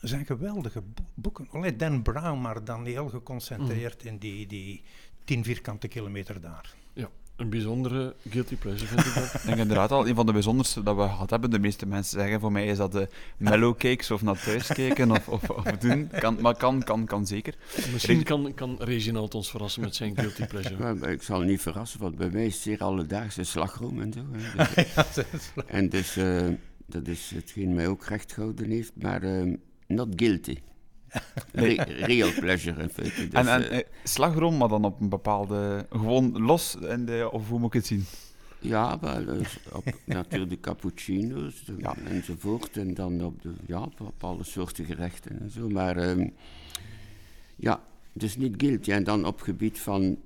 [SPEAKER 4] er zijn geweldige boeken. Alleen Dan Brown, maar dan heel geconcentreerd mm. in die, die tien vierkante kilometer daar.
[SPEAKER 2] Ja. Een bijzondere guilty pleasure vind ik dat.
[SPEAKER 1] Ik denk inderdaad al een van de bijzonderste dat we gehad hebben. De meeste mensen zeggen voor mij is dat de mellow cakes of naar thuis kijken of, of, of, doen. Kan, maar kan, kan, kan zeker.
[SPEAKER 2] Misschien kan, kan Reginald ons verrassen met zijn guilty pleasure.
[SPEAKER 3] Ja, ik zal niet verrassen, want bij mij is het zeer alledaagse slagroom en zo. Dus, en dus uh, dat is hetgeen mij ook recht gehouden heeft, maar uh, not guilty. Re real pleasure in feite.
[SPEAKER 1] Dus, en, en uh, slagroom, maar dan op een bepaalde... Gewoon los, in de, of hoe moet ik het zien?
[SPEAKER 3] Ja, wel, dus op natuurlijk de cappuccino's de, ja. enzovoort. En dan op, de, ja, op alle soorten gerechten en zo. Maar um, ja, dus niet guilty. En dan op gebied van,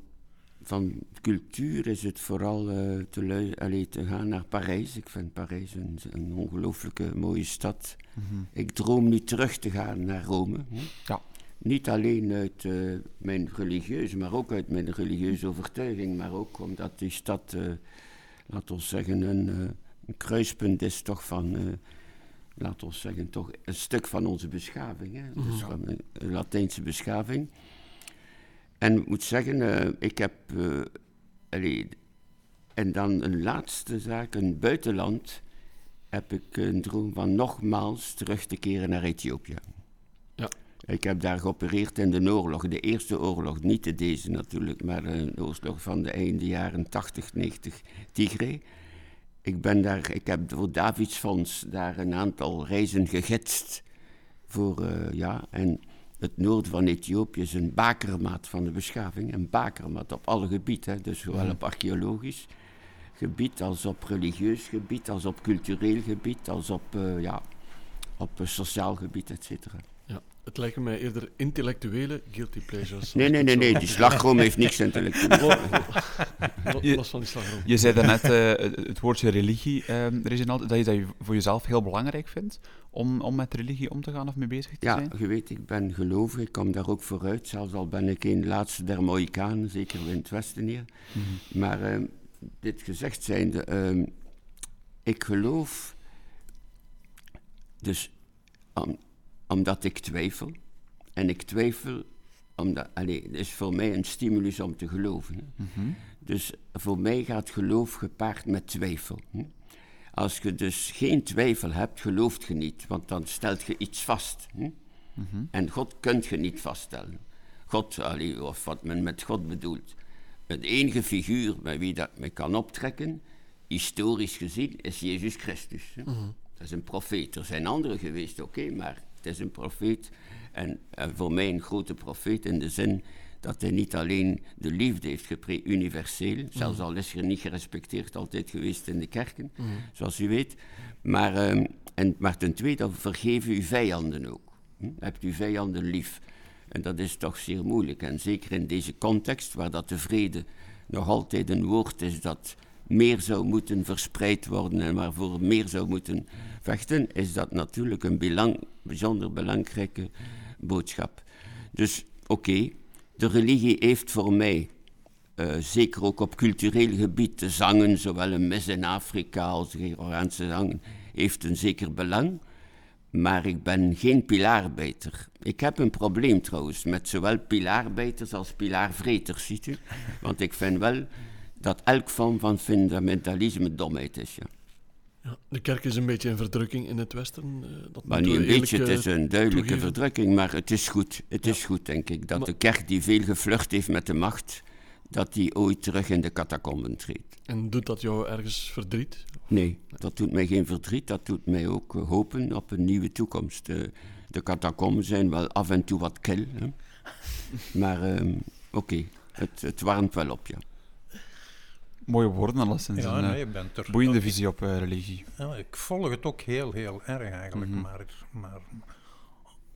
[SPEAKER 3] van cultuur is het vooral uh, te, allee, te gaan naar Parijs. Ik vind Parijs een, een ongelooflijke mooie stad. Mm -hmm. Ik droom niet terug te gaan naar Rome.
[SPEAKER 1] Ja.
[SPEAKER 3] Niet alleen uit uh, mijn religieuze, maar ook uit mijn religieuze overtuiging. Maar ook omdat die stad, uh, laten we zeggen, een, uh, een, kruispunt is toch van, laten we zeggen, toch een stuk van onze beschaving. Hè? -hmm. Dus van een Latijnse beschaving. En ik moet zeggen, ik heb, allee, en dan een laatste zaak, een buitenland heb ik een droom van nogmaals terug te keren naar Ethiopië.
[SPEAKER 2] Ja.
[SPEAKER 3] Ik heb daar geopereerd in de oorlog, de eerste oorlog, niet de deze natuurlijk, maar een oorlog van de einde jaren 80, 90, Tigray. Ik ben daar, ik heb voor Davids Fonds daar een aantal reizen gegidst voor, uh, ja, en het noorden van Ethiopië is een bakermaat van de beschaving, een bakermaat op alle gebieden, dus zowel op archeologisch gebied, als op religieus gebied, als op cultureel gebied, als op, uh, ja, op uh, sociaal gebied, et cetera.
[SPEAKER 2] Ja, het lijken mij eerder intellectuele guilty pleasures.
[SPEAKER 3] Nee, nee, nee, nee, die slagroom heeft niks intellectueel.
[SPEAKER 2] Los van die slagroom.
[SPEAKER 1] Je zei daarnet uh, het woordje religie, Reginald, dat je dat je voor jezelf heel belangrijk vindt om, om met religie om te gaan of mee bezig te
[SPEAKER 3] ja,
[SPEAKER 1] zijn?
[SPEAKER 3] Ja, je weet, ik ben gelovig, ik kom daar ook vooruit, zelfs al ben ik een laatste der Mohikanen, zeker in het Westen hier. Mm -hmm. Maar dit gezegd zijnde, um, ik geloof, dus om, omdat ik twijfel, en ik twijfel, omdat, het is voor mij een stimulus om te geloven.
[SPEAKER 1] Mm -hmm.
[SPEAKER 3] Dus voor mij gaat geloof gepaard met twijfel. Hm? Als je dus geen twijfel hebt, gelooft je niet, want dan stelt je iets vast. Hm?
[SPEAKER 1] Mm -hmm.
[SPEAKER 3] En God kunt je niet vaststellen. God, of wat men met God bedoelt. Het enige figuur bij wie dat me kan optrekken, historisch gezien, is Jezus Christus.
[SPEAKER 2] Mm -hmm.
[SPEAKER 3] Dat is een profeet. Er zijn anderen geweest, oké, okay, maar het is een profeet. En, en, voor mij een grote profeet in de zin dat hij niet alleen de liefde heeft gepreekt, universeel, mm -hmm. zelfs al is er niet gerespecteerd altijd geweest in de kerken,
[SPEAKER 2] mm -hmm.
[SPEAKER 3] zoals u weet. Maar, um, en, maar ten tweede, vergeef uw vijanden ook. Hm? Hebt uw vijanden lief. En dat is toch zeer moeilijk. En zeker in deze context, waar dat de vrede nog altijd een woord is dat meer zou moeten verspreid worden en waarvoor meer zou moeten vechten, is dat natuurlijk een bijzonder belangrijke boodschap. Dus oké, de religie heeft voor mij, uh, zeker ook op cultureel gebied, de zangen, zowel een mis in Afrika als de Gregoriaanse zangen, heeft een zeker belang. Maar ik ben geen pilaarbeter. Ik heb een probleem trouwens met zowel pilaarbeiters als pilaarvreters, ziet u. Want ik vind wel dat elk vorm van fundamentalisme domheid is. Ja.
[SPEAKER 2] Ja, de kerk is een beetje een verdrukking in het Westen. Uh,
[SPEAKER 3] dat maar niet een beetje, het is een eh, duidelijke verdrukking, maar het is goed. Het is goed, denk ik, dat de kerk die veel gevlucht heeft met de macht, dat die ooit terug in de catacomben treedt.
[SPEAKER 2] En doet dat jou ergens verdriet?
[SPEAKER 3] Nee, dat doet mij geen verdriet. Dat doet mij ook eh, hopen op een nieuwe toekomst. de catacomben zijn wel af en toe wat kil. Hè? maar uh, oké, het, het warmt wel op, ja.
[SPEAKER 1] Mooie woorden, alleszins. Ja, nee, eh, bent er. Boeiende visie op uh, religie.
[SPEAKER 4] Ja, ik volg het ook heel, heel erg eigenlijk. Mhm. Maar, maar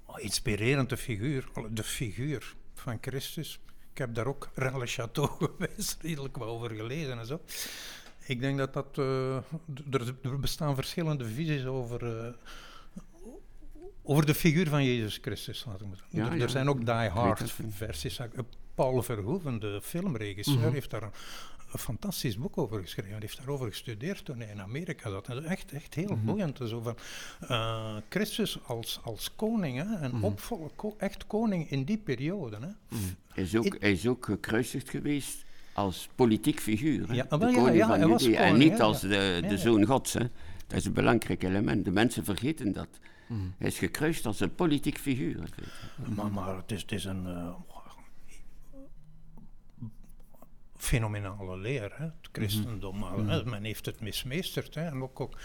[SPEAKER 4] oh, inspirerende figuur, de figuur van Christus. Ik heb daar ook Relle Chateau geweest, redelijk wel over gelezen en zo. Ik denk dat dat. Uh, er, er, bestaan verschillende visies over. Uh, over de figuur van Jezus Christus. Ja, er, er zijn ook die hard versies. Paul Verhoeven, de filmregisseur, mm heeft daar een, fantastisch boek over geschreven. Hij heeft daarover gestudeerd toen hij in Amerika zat. En dat is echt, echt heel mm boeiend. Zo van, uh, Christus als, als koning, hè, en mm echt koning in die periode. Hè.
[SPEAKER 3] Mhm. Hij, is ook, hij is ook gekruisigd geweest als politiek figuur. Hè? Ja, de koning ja, van Judea. En niet als de, de zoon gods. Hè. Dat is een belangrijk element. De mensen vergeten dat. Mhm. Hij is gekruist als een politiek figuur.
[SPEAKER 4] Maar, maar het, is, het is een... Uh, fenomenale leer, hè, het christendom. Mm Men heeft het mismeesterd. Hè, en ook, ook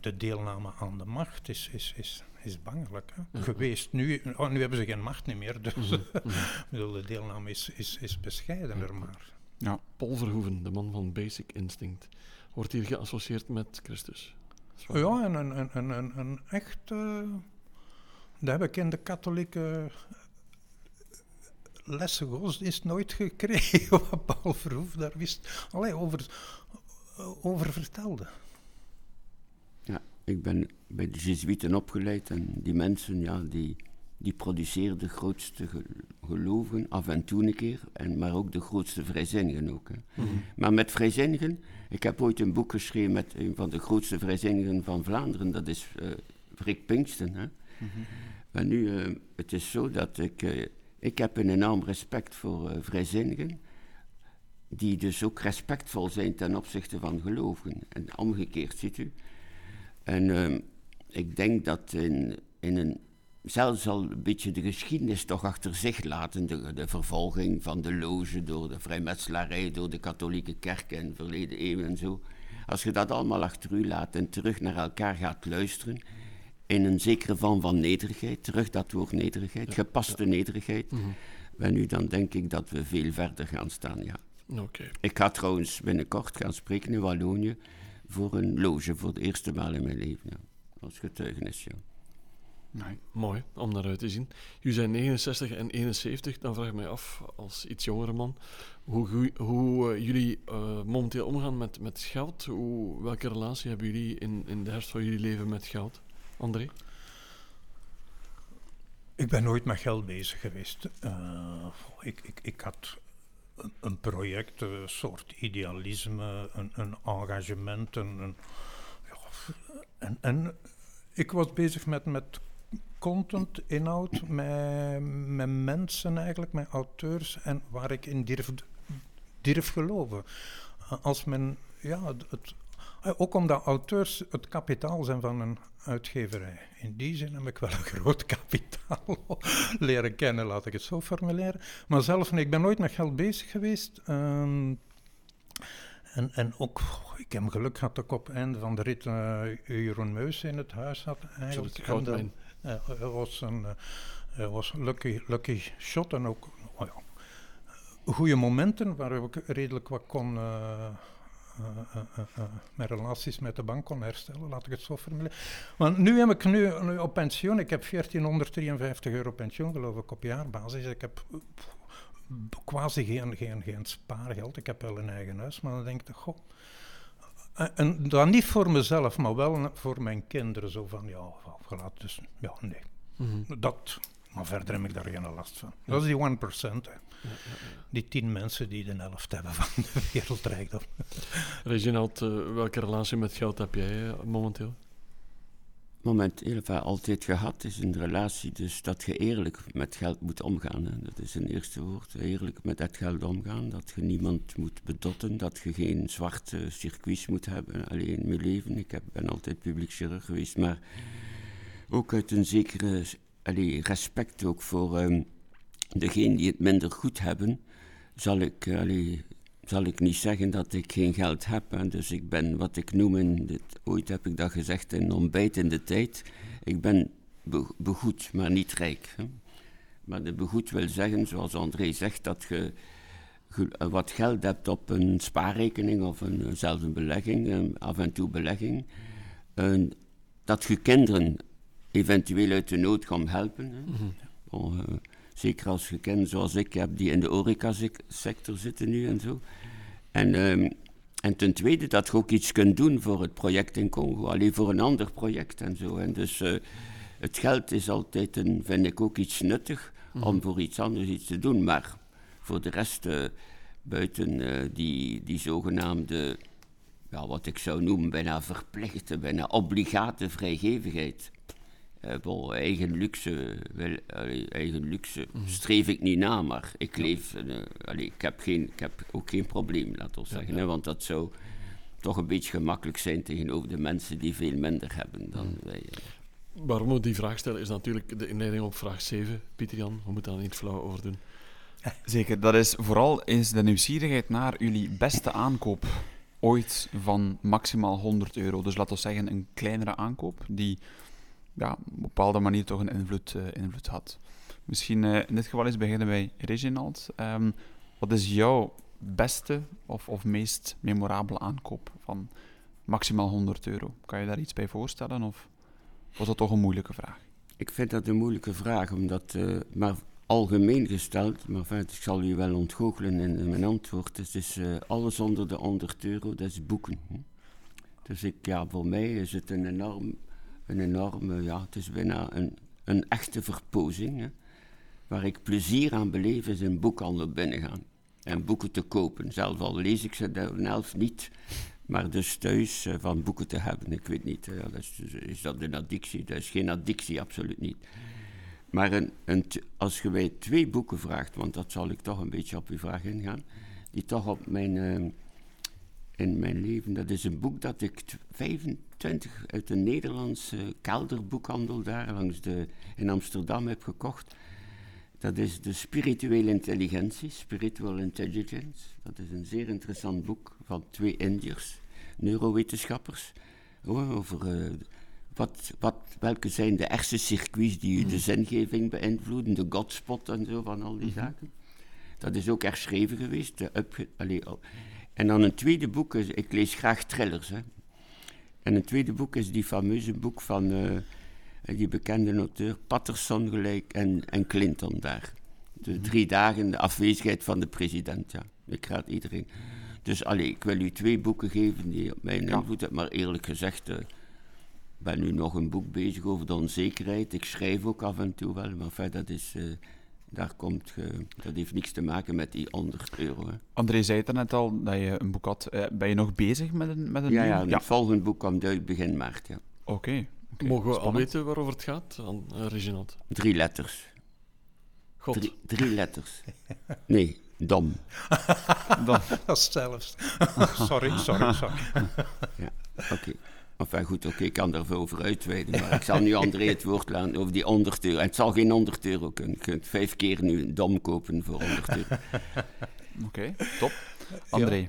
[SPEAKER 4] de deelname aan de macht is, is, is, is bangelijk hè. geweest. Nu, oh, nu hebben ze geen macht niet meer, dus mhm. de deelname is, is, is bescheidener. Maar.
[SPEAKER 2] Ja. Paul Verhoeven, de man van Basic Instinct, wordt hier geassocieerd met Christus.
[SPEAKER 4] Ja, en een, een, een, een, echt... Uh, dat heb ik in de katholieke lessen godsdienst nooit gekregen, wat Paul Verhoef daar wist, allee, over, over vertelde.
[SPEAKER 3] Ja, ik ben bij de Jezuïeten opgeleid en die mensen, ja, die, die produceren de grootste geloven, af en toe een keer, en, maar ook de grootste vrijzinnigen ook. Hè. Mhm. Maar met vrijzinnigen, ik heb ooit een boek geschreven met een van de grootste vrijzinnigen van Vlaanderen, dat is uh, Rick Pinksten. Hè. Mm Maar nu, uh, het is zo dat ik... Uh, ik heb een enorm respect voor uh, vrijzinnigen, die dus ook respectvol zijn ten opzichte van gelovigen. En omgekeerd, ziet u. En uh, ik denk dat in, in een, zelfs al een beetje de geschiedenis toch achter zich laten, de, de vervolging van de loge door de vrijmetselarij, door de katholieke kerk in verleden eeuwen en zo. Als je dat allemaal achter u laat en terug naar elkaar gaat luisteren, in een zekere vorm van nederigheid, terug dat woord nederigheid, gepaste nederigheid. Mm nu, dan denk ik dat we veel verder gaan staan, ja.
[SPEAKER 2] Okay.
[SPEAKER 3] Ik ga trouwens binnenkort gaan spreken in Wallonië voor een loge voor de eerste maal in mijn leven, ja. Als getuigenis, ja.
[SPEAKER 2] Nee. Mooi om naar uit te zien. U zijn 69 en 71, dan vraag ik mij af, als iets jongere man, hoe, hoe, uh, jullie uh, momenteel omgaan met, met geld. Hoe, welke relatie hebben jullie in, in de herfst van jullie leven met geld? André?
[SPEAKER 4] Ik ben nooit met geld bezig geweest. Uh, ik, ik, ik had een, een, project, een soort idealisme, een, een engagement. Een, ja, en, en ik was bezig met, met content, inhoud, met, met mensen eigenlijk, met auteurs en waar ik in durf, durf geloven. Als men ja, het, eh, ook omdat auteurs het kapitaal zijn van een uitgeverij. In die zin heb ik wel een groot kapitaal leren kennen, laat ik het zo formuleren. Maar zelf, ik ben nooit met geld bezig geweest. Ehm, en, en ook, ik heb geluk gehad dat ik op het einde van de rit uh, Jeroen Meus in het huis had. Eigenlijk. En uh, was een uh, was lucky, lucky shot en ook oh ja, goede momenten waar ik redelijk wat kon mijn relaties met de bank kon herstellen, laat ik het zo formuleren. Want nu heb ik nu, nu op pensioen, ik heb 1453 euro pensioen geloof ik op jaarbasis. Ik heb quasi geen, geen, geen spaargeld. Ik heb wel een eigen huis, maar dan denk ik, goh. En dan niet voor mezelf, maar wel voor mijn kinderen. Zo van, ja, laat dus, ja, nee. Mhm. Dat, maar verder heb ik daar geen last van. Dat is die 1%. Hè. Die tien mensen die de helft hebben van de wereldrijkdom.
[SPEAKER 2] Reginald, uh, welke relatie met geld heb jij uh, momenteel?
[SPEAKER 3] momenteel enfin, altijd gehad is een relatie, dus dat je eerlijk met geld moet omgaan. Hè. Dat is een eerste woord, eerlijk met dat geld omgaan. Dat je niemand moet bedotten, dat je geen zwarte circuits moet hebben. Alleen in mijn leven, ik heb, ben altijd publiek chirurg geweest, maar ook uit een zekere allee, respect ook voor um, degenen die het minder goed hebben, zal ik zal ik niet zeggen dat ik geen geld heb. Dus ik ben wat ik noem, ooit heb ik dat gezegd in ontbijt in de tijd, ik ben begoed, maar niet rijk. Hè. Maar de begoed wil zeggen, zoals André zegt, dat je wat geld hebt op een spaarrekening of een, zelfs een belegging, af en toe belegging, en dat je kinderen eventueel uit de nood kan helpen. Hè. Mm -hmm. Zeker als je kent, zoals ik heb, die in de horecasector zitten nu en zo. En, um, en ten tweede dat je ook iets kunt doen voor het project in Congo, alleen voor een ander project en zo. En dus uh, het geld is altijd, een, vind ik, ook iets nuttig om mhm. voor iets anders iets te doen. Maar voor de rest, uh, buiten die, die zogenaamde, ja, wat ik zou noemen, bijna verplichte, bijna obligate vrijgevigheid uh, eigen luxe, wel, eigen luxe mhm. streef ik niet na, maar ik leef, uh, allee, ik, heb geen, ik heb ook geen probleem, laten we zeggen. Hè, want dat zou toch een beetje gemakkelijk zijn tegenover de mensen die veel minder hebben dan mm. wij.
[SPEAKER 2] Waarom we die vraag stellen is natuurlijk de inleiding op vraag 7. Pieter Jan, we moeten daar niet flauw over doen.
[SPEAKER 1] Zeker, dat is vooral is de nieuwsgierigheid naar jullie beste aankoop ooit van maximaal 100 euro. Dus laten we zeggen een kleinere aankoop die ja, op een bepaalde manier toch een invloed, uh, invloed had. Misschien uh, in dit geval eens beginnen bij Reginald. Um, wat is jouw beste of, of meest memorabele aankoop van maximaal 100 euro? Kan je daar iets bij voorstellen of was dat toch een moeilijke vraag?
[SPEAKER 3] Ik vind dat een moeilijke vraag, omdat, uh, maar algemeen gesteld, maar ik zal u wel ontgoochelen in, mijn antwoord. Het is alles onder de 100 euro, dat is boeken. Hm? Dus ik, ja, voor mij is het een enorm een enorme, ja, het is bijna een, een echte verpozing. Hè. Waar ik plezier aan beleef is in boekhandel binnengaan. En boeken te kopen. Zelf al lees ik ze helft niet. Maar dus thuis uh, van boeken te hebben, ik weet niet. Uh, dat is, is, dat een addictie? Dat is geen addictie, absoluut niet. Maar een, een als je mij twee boeken vraagt, want dat zal ik toch een beetje op uw vraag ingaan, die toch op mijn, uh, in mijn leven, dat is een boek dat ik 25 20 uit een Nederlandse kelderboekhandel daar langs de, in Amsterdam heb gekocht. Dat is de spirituele intelligentie, Spiritual Intelligence. Dat is een zeer interessant boek van twee Indiërs, neurowetenschappers, over uh, wat, wat, welke zijn de hersencircuits die de zingeving beïnvloeden, de godspot en zo van al die hmm. zaken. Dat is ook herschreven geweest. De up, allee, oh. En dan een tweede boek, ik lees graag thrillers. Hè. En een tweede boek is die fameuze boek van uh, die bekende auteur Patterson gelijk en, en Clinton daar. De mhm. drie dagen de afwezigheid van de president, ja. Ik raad iedereen. Dus allee, ik wil u twee boeken geven die op mijn invloed hebben, maar eerlijk gezegd... Uh, ben nu nog een boek bezig over de onzekerheid. Ik schrijf ook af en toe wel, maar verder dat is... Uh, daar komt dat heeft niks te maken met die 100 euro. Hè.
[SPEAKER 1] André zei het net al, dat je een boek had. Uh, ben je nog bezig met een, met een
[SPEAKER 3] ja, ja, het volgende boek komt uit begin maart. Ja.
[SPEAKER 1] Oké.
[SPEAKER 2] Mogen we al weten waarover het gaat, uh, Reginald?
[SPEAKER 3] Drie letters.
[SPEAKER 2] God.
[SPEAKER 3] Drie, drie letters. Nee, dom.
[SPEAKER 4] dom. Dat is zelfs. sorry, sorry, sorry.
[SPEAKER 3] ja, oké. Enfin goed, oké, ik kan daar over uitweiden, maar ik zal nu André het woord laten over die 100 euro. het zal geen 100 euro kunnen. Je kunt vijf keer nu een dom kopen voor 100 euro.
[SPEAKER 1] Oké, top. André.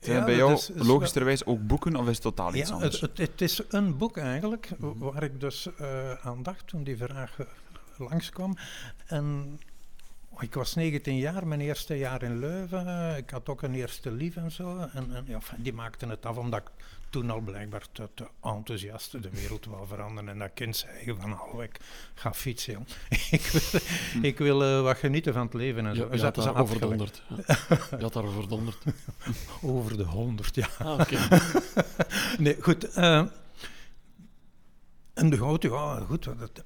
[SPEAKER 1] Zijn bij jou dus, logischerwijs ook boeken of is het totaal iets
[SPEAKER 4] ja,
[SPEAKER 1] anders?
[SPEAKER 4] Het, het, is een boek eigenlijk, waar ik dus uh, aan dacht toen die vraag langskwam. En ik was 19 jaar, mijn eerste jaar in Leuven. Ik had ook een eerste lief en zo. En, en ja, die maakten het af omdat ik toen al blijkbaar te, te enthousiast de wereld wou veranderen. En dat kind zei van, oh, ik ga fietsen, jong. ik wil, ik wil uh, wat genieten van het leven en zo.
[SPEAKER 2] Je, je had daar over de honderd. Ja. Je had daar over de honderd.
[SPEAKER 4] over de honderd, ja.
[SPEAKER 2] Ah, oké.
[SPEAKER 4] nee, goed. Uh, en de grote, ja, goed. Dat,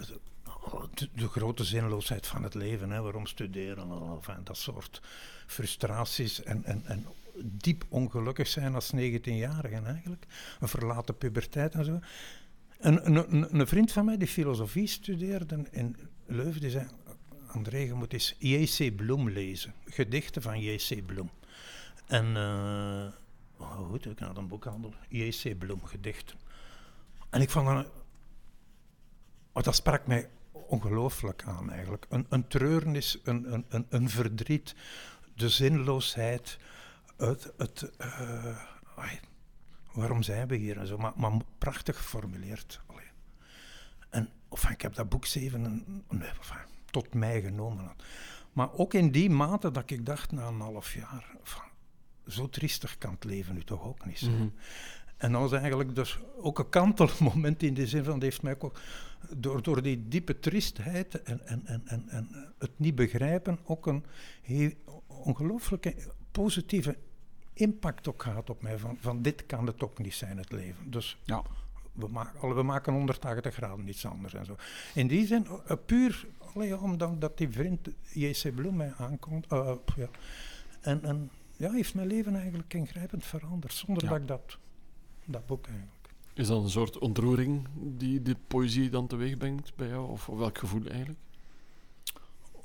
[SPEAKER 4] de, de, grote zinloosheid van het leven. Hè. Waarom studeren? Enfin, dat soort frustraties en, en, en diep ongelukkig zijn als 19-jarige eigenlijk. Een verlaten puberteit en zo. Een, een, een, vriend van mij die filosofie studeerde in Leuven, die zei... André, je moet eens J.C. Bloem lezen. Gedichten van J.C. Bloem. En... Uh, oh, goed, ik had een boekhandel. J.C. Bloem, gedichten. En ik vond dat... Oh, dat sprak mij ongelooflijk aan eigenlijk. Een, een treurnis, een, een, een, een verdriet, de zinloosheid, het, het uh, waarom zijn we hier en zo, maar, maar prachtig geformuleerd. Allee. En enfin, ik heb dat boek zeven nee, enfin, tot mij genomen. Maar ook in die mate dat ik dacht na een half jaar, enfin, zo triestig kan het leven nu toch ook niet zijn. Mm -hmm. En dat was eigenlijk dus ook een kantelmoment in de zin van, het heeft mij ook door, door die diepe triestheid en, en, en, en, en het niet begrijpen ook een ongelooflijke positieve impact ook gehad op mij. Van, van dit kan het ook niet zijn, het leven. Dus ja. we, maken, we maken 180 graden niets anders en zo. In die zin, uh, puur allee, omdat dat die vriend J.C. Bloem mij aankomt. Uh, ja. En, en ja, heeft mijn leven eigenlijk ingrijpend veranderd, zonder ja. dat ik dat, dat boek eigenlijk.
[SPEAKER 2] Is dat een soort ontroering die de poëzie dan teweeg brengt bij jou? Of, of welk gevoel eigenlijk?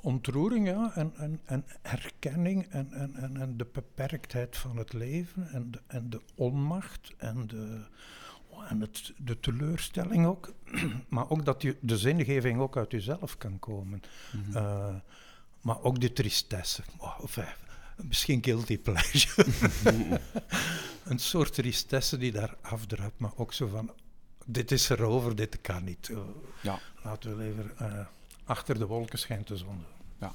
[SPEAKER 4] Ontroering, ja, en, en, en herkenning en, en, en, en de beperktheid van het leven en de, en de onmacht en, de, en het, de teleurstelling ook. maar ook dat je, de zingeving ook uit jezelf kan komen. Mm -hmm. uh, maar ook de tristesse. Oh, of, misschien guilty pleasure. een soort tristesse die daar afdruipt, maar ook zo van, dit is erover, dit kan niet. Uh, ja. Laten we even, uh, achter de wolken schijnt de zon.
[SPEAKER 1] Ja.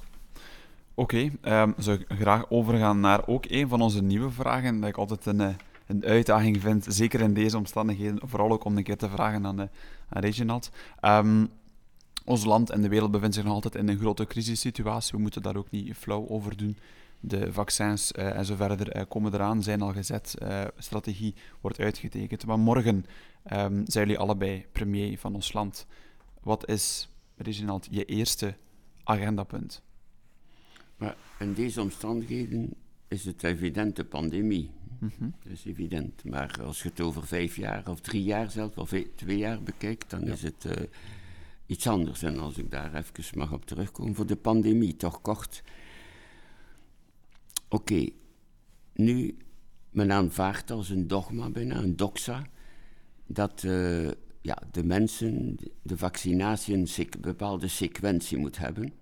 [SPEAKER 1] Oké, okay, um, zou ik graag overgaan naar ook een van onze nieuwe vragen, dat ik altijd een, uh, een uitdaging vind, zeker in deze omstandigheden, vooral ook om een keer te vragen aan, aan Reginald. Um, ons land en de wereld bevindt zich nog altijd in een grote crisissituatie. We moeten daar ook niet flauw over doen de vaccins uh, en zo verder uh, komen eraan, zijn al gezet, uh, strategie wordt uitgetekend. Maar morgen um, zijn jullie allebei premier van ons land. Wat is, Reginald, je eerste agendapunt?
[SPEAKER 3] Maar in deze omstandigheden is het evident de pandemie. Mm -hmm. Dat is evident. Maar als je het over vijf jaar of drie jaar zelfs, of twee jaar bekijkt, dan ja. is het iets anders. En als ik daar even mag op terugkomen, voor de pandemie, toch kort Oké, nu, men aanvaardt als een dogma bijna, een doxa, dat uh, ja, de mensen de vaccinatie een bepaalde sequentie moet hebben.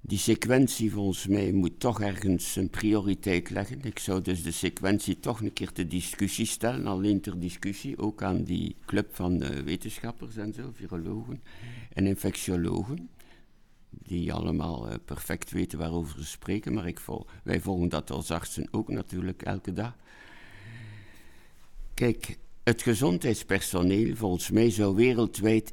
[SPEAKER 3] Die sequentie volgens mij moet toch ergens een prioriteit leggen. Ik zou dus de sequentie toch een keer ter discussie stellen, alleen ter discussie, ook aan die club van uh, wetenschappers en zo, virologen en infectiologen die allemaal uh, perfect weten waarover ze spreken, maar ik vol, wij volgen dat als artsen ook natuurlijk elke dag. Kijk, het gezondheidspersoneel volgens mij zou wereldwijd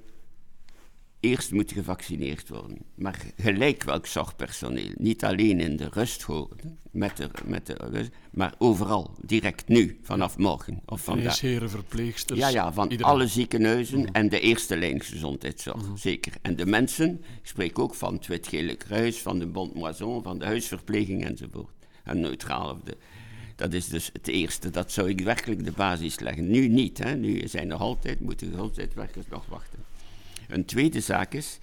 [SPEAKER 3] eerst moeten gevaccineerd worden. Maar gelijk welk zorgpersoneel. Niet alleen in de rusthoren, met de, met de maar overal, direct nu, vanaf morgen of vandaag.
[SPEAKER 2] heren, verpleegsters.
[SPEAKER 3] Ja, ja, van iedereen. alle ziekenhuizen mm. en de eerste lijn gezondheidszorg, mm. zeker. En de mensen, ik spreek ook van het Wit-Gele Kruis, van de Bond Moison, van de huisverpleging enzovoort. En neutraal of de... Dat is dus het eerste. Dat zou ik werkelijk de basis leggen. Nu niet. Hè. Nu zijn er altijd, moeten gezondheidswerkers nog wachten. Een tweede zaak is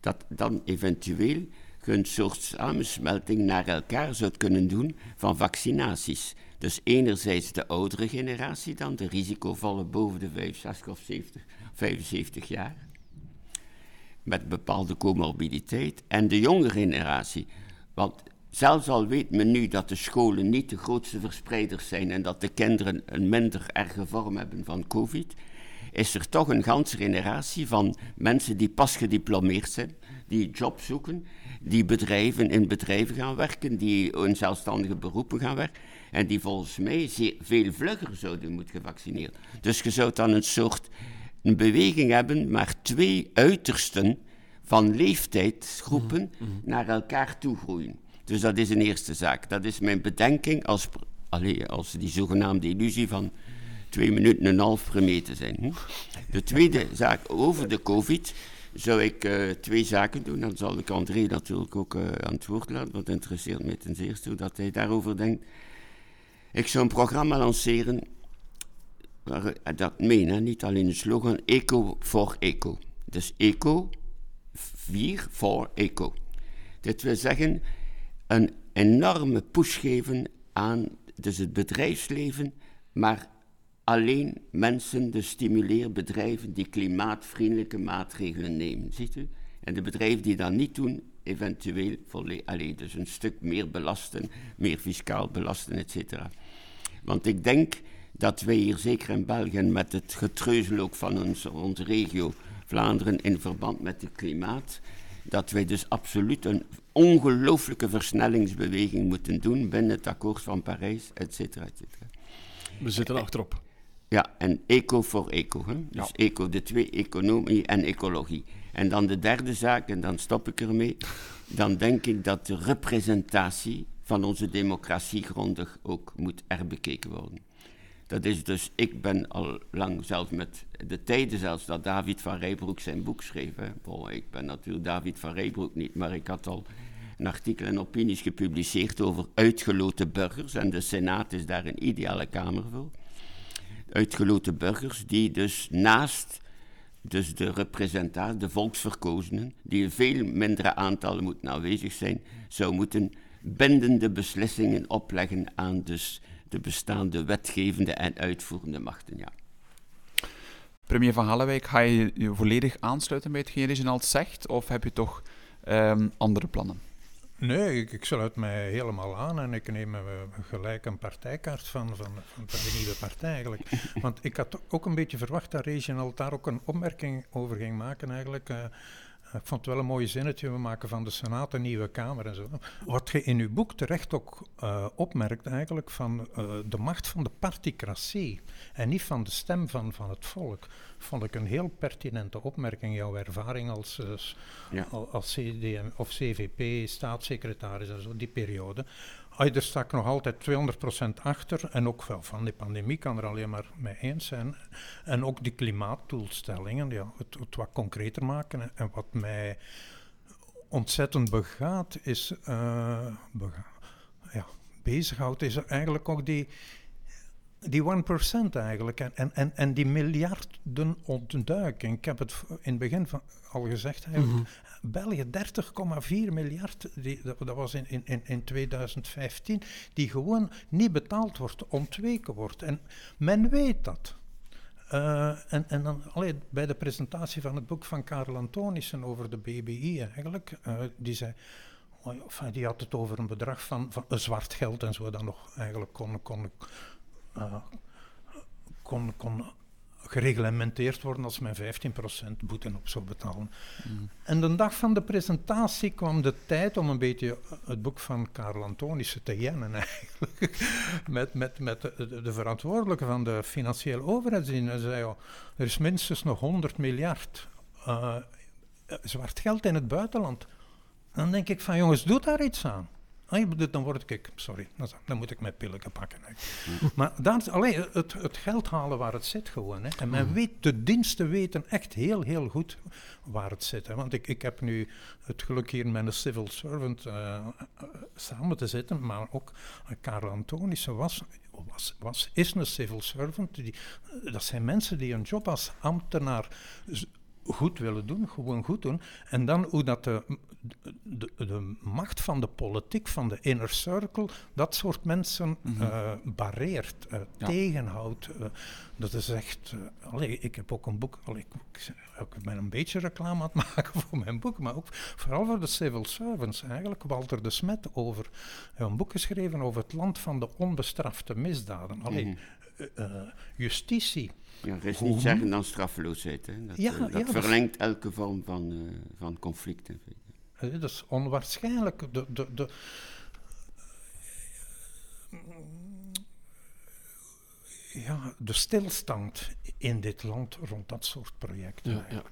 [SPEAKER 3] dat dan eventueel je een soort samensmelting naar elkaar zou kunnen doen van vaccinaties. Dus enerzijds de oudere generatie dan, de risicovolle boven de 65 of 70, 75 jaar, met bepaalde comorbiditeit, en de jonge generatie. Want Zelfs al weet men nu dat de scholen niet de grootste verspreiders zijn en dat de kinderen een minder erge vorm hebben van COVID, is er toch een ganse generatie van mensen die pas gediplomeerd zijn, die job zoeken, die bedrijven in bedrijven gaan werken, die in zelfstandige beroepen gaan werken en die volgens mij zeer, veel vlugger zouden moeten gevaccineerd. Dus je zou dan een soort een beweging hebben, maar twee uitersten van leeftijdsgroepen mhm, mhm. naar elkaar toe groeien. Dus dat is een eerste zaak. Dat is mijn bedenking als, allez, als die zogenaamde illusie van twee minuten en een half te zijn. Hm? De tweede zaak over de COVID zou ik uh, twee zaken doen. Dan zal ik André natuurlijk ook uh, aan het woord laten, want interesseert mij ten zeerste hoe dat hij daarover denkt. Ik zou een programma lanceren, waar, eh, dat meen, hè, niet alleen de slogan, Eco for Eco. Dus Eco, 4 voor Eco. Dit wil zeggen, een enorme push geven aan dus het bedrijfsleven, maar alleen mensen, dus stimuleer bedrijven die klimaatvriendelijke maatregelen nemen, ziet u? En de bedrijven die dat niet doen, eventueel alleen dus een stuk meer belasten, meer fiscaal belasten, etc. Want ik denk dat wij hier zeker in België met het getreuzel ook van onze, onze regio Vlaanderen in verband met het klimaat, dat wij dus absoluut een ongelooflijke versnellingsbeweging moeten doen binnen het akkoord van Parijs, et cetera, et cetera.
[SPEAKER 2] We zitten achterop.
[SPEAKER 3] Ja, en eco voor eco. Hè? Dus eco, de twee, economie en ecologie. En dan de derde zaak, en dan stop ik ermee. Dan denk ik dat de representatie van onze democratie grondig ook moet erbekeken worden. Dat is dus, ik ben al lang zelf met de tijden zelfs dat David van Rijbroek zijn boek schreef. Hè. ik ben natuurlijk David van Rijbroek niet, maar ik had al een artikel en opinies gepubliceerd over uitgeloten burgers. En de Senaat is daar een ideale kamer voor. Uitgeloten burgers die dus naast dus de representatie, de volksverkozenen, die in veel mindere aantallen moeten aanwezig zijn, zou moeten bindende beslissingen opleggen aan dus de bestaande wetgevende en uitvoerende machten. Ja.
[SPEAKER 1] Premier Van Hallewijk, ga je je volledig aansluiten bij hetgeen Reginald zegt, of heb je toch um, andere plannen?
[SPEAKER 4] Nee, ik, ik, sluit mij helemaal aan en ik neem gelijk een partijkaart van, van, van, de nieuwe partij eigenlijk. Want ik had ook een beetje verwacht dat Reginald daar ook een opmerking over ging maken eigenlijk. Uh, ik vond het wel een mooi zinnetje, we maken van de Senaat een nieuwe Kamer en zo. Wat je in uw boek terecht ook uh, opmerkt eigenlijk van uh, de macht van de particratie en niet van de stem van, van het volk, vond ik een heel pertinente opmerking. Jouw ervaring als, uh, ja. als CDM of CVP, staatssecretaris en zo, die periode. Sta ik nog altijd 200% achter. En ook wel van die pandemie kan er alleen maar mee eens zijn. En ook die klimaatdoelstellingen, ja, het, het wat concreter maken. En wat mij ontzettend begaat, is, uh, ja, bezighoudt, is eigenlijk ook die, die 1% eigenlijk. En, en, en, die miljarden ontduiking. Ik heb het in het begin van, al gezegd. Mm België 30,4 miljard, die, dat, was in, in, in 2015, die gewoon niet betaald wordt, ontweken wordt. En men weet dat. Uh, en, en dan allee, bij de presentatie van het boek van Karel Antonissen over de BBI eigenlijk, uh, die zei, die had het over een bedrag van, van zwart geld en zo, dat nog eigenlijk kon, kon, kon, kon gereglementeerd worden als men 15% boete op zou betalen. Mm. En de dag van de presentatie kwam de tijd om een beetje het boek van Karel Antonissen te jennen eigenlijk. met met, met de, de, verantwoordelijke van de financiële overheidsdienst. En zei, oh, er is minstens nog 100 miljard uh, zwart geld in het buitenland. Dan denk ik van jongens, doe daar iets aan. Ah, dan word ik, sorry, dan moet ik mijn pillen pakken. Maar alleen het, het geld halen waar het zit gewoon. Hè. En men weet, de diensten weten echt heel, heel goed waar het zit. Hè. Want ik, ik heb nu het geluk hier met een civil servant uh, samen te zitten, maar ook uh, Karel Antonissen was, was, was, is een civil servant. Die, dat zijn mensen die een job als ambtenaar goed willen doen, gewoon goed doen. En dan hoe dat de, de, de macht van de politiek, van de inner circle, dat soort mensen mm barreert, uh, tegenhoudt. Uh, dat is echt. Allee, ik heb ook een boek. Allee, ik, ik, ben een beetje reclame aan het maken voor mijn boek, maar ook vooral voor de civil servants eigenlijk. Walter de Smet over. een boek geschreven over het land van de onbestrafte misdaden. Allee, mm justitie
[SPEAKER 3] ja, er is niet zeggen dan straffeloosheid. Hè. Dat, ja, uh, dat verlengt elke vorm van, uh, van conflict.
[SPEAKER 4] Dat is onwaarschijnlijk. De, de, de, ja, de stilstand in dit land rond dat soort projecten. Ja, ja.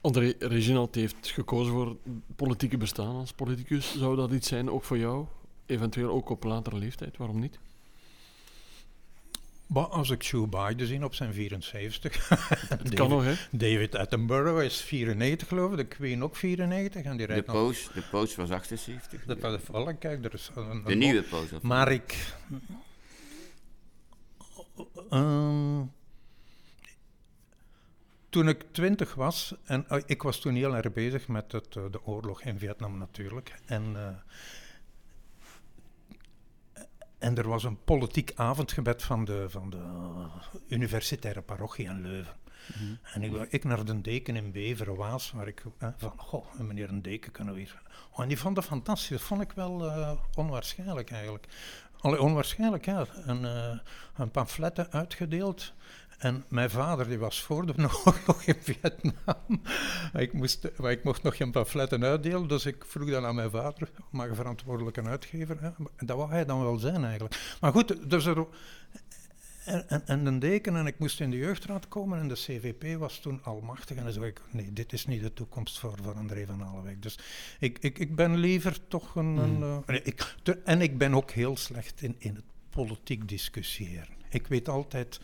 [SPEAKER 2] André Reginald heeft gekozen voor politieke bestaan als politicus. Zou dat iets zijn ook voor jou? Eventueel ook op latere leeftijd, waarom niet?
[SPEAKER 4] Maar als ik Joe Biden zie op zijn 74.
[SPEAKER 2] Dat kan nog, hè?
[SPEAKER 4] David Attenborough is 94, geloof ik. De Queen ook 94. En die
[SPEAKER 3] de, post, de post was 78.
[SPEAKER 4] Dat was vallen, kijk, er is een,
[SPEAKER 3] De nieuwe post.
[SPEAKER 4] Maar ik... Uh, toen ik twintig was, en uh, ik was toen heel erg bezig met het, uh, de oorlog in Vietnam natuurlijk. En uh, en er was een politiek avondgebed van de, van de universitaire parochie in Leuven. Mhm. En ik, ik naar de deken in Beveren, Waas, waar ik van, goh, meneer een deken kunnen we hier. Oh, en die vond het fantastisch, dat vond ik wel uh, onwaarschijnlijk eigenlijk. Allee, onwaarschijnlijk, ja. En, uh, een pamfletten uitgedeeld en mijn vader die was voor de oorlog in Vietnam. ik, moest, ik mocht nog geen pamfletten uitdelen, dus ik vroeg dan aan mijn vader, maar verantwoordelijke uitgever. Hè. Dat wou hij dan wel zijn eigenlijk. Maar goed, dus er, en, en, en de deken, en ik moest in de jeugdraad komen en de CVP was toen almachtig. En dan zei ik, nee, dit is niet de toekomst voor, voor André van Alewijk. Dus ik, ik, ik ben liever toch een... een mm. uh, ik, en ik ben ook heel slecht in, in het politiek discussiëren. Ik weet altijd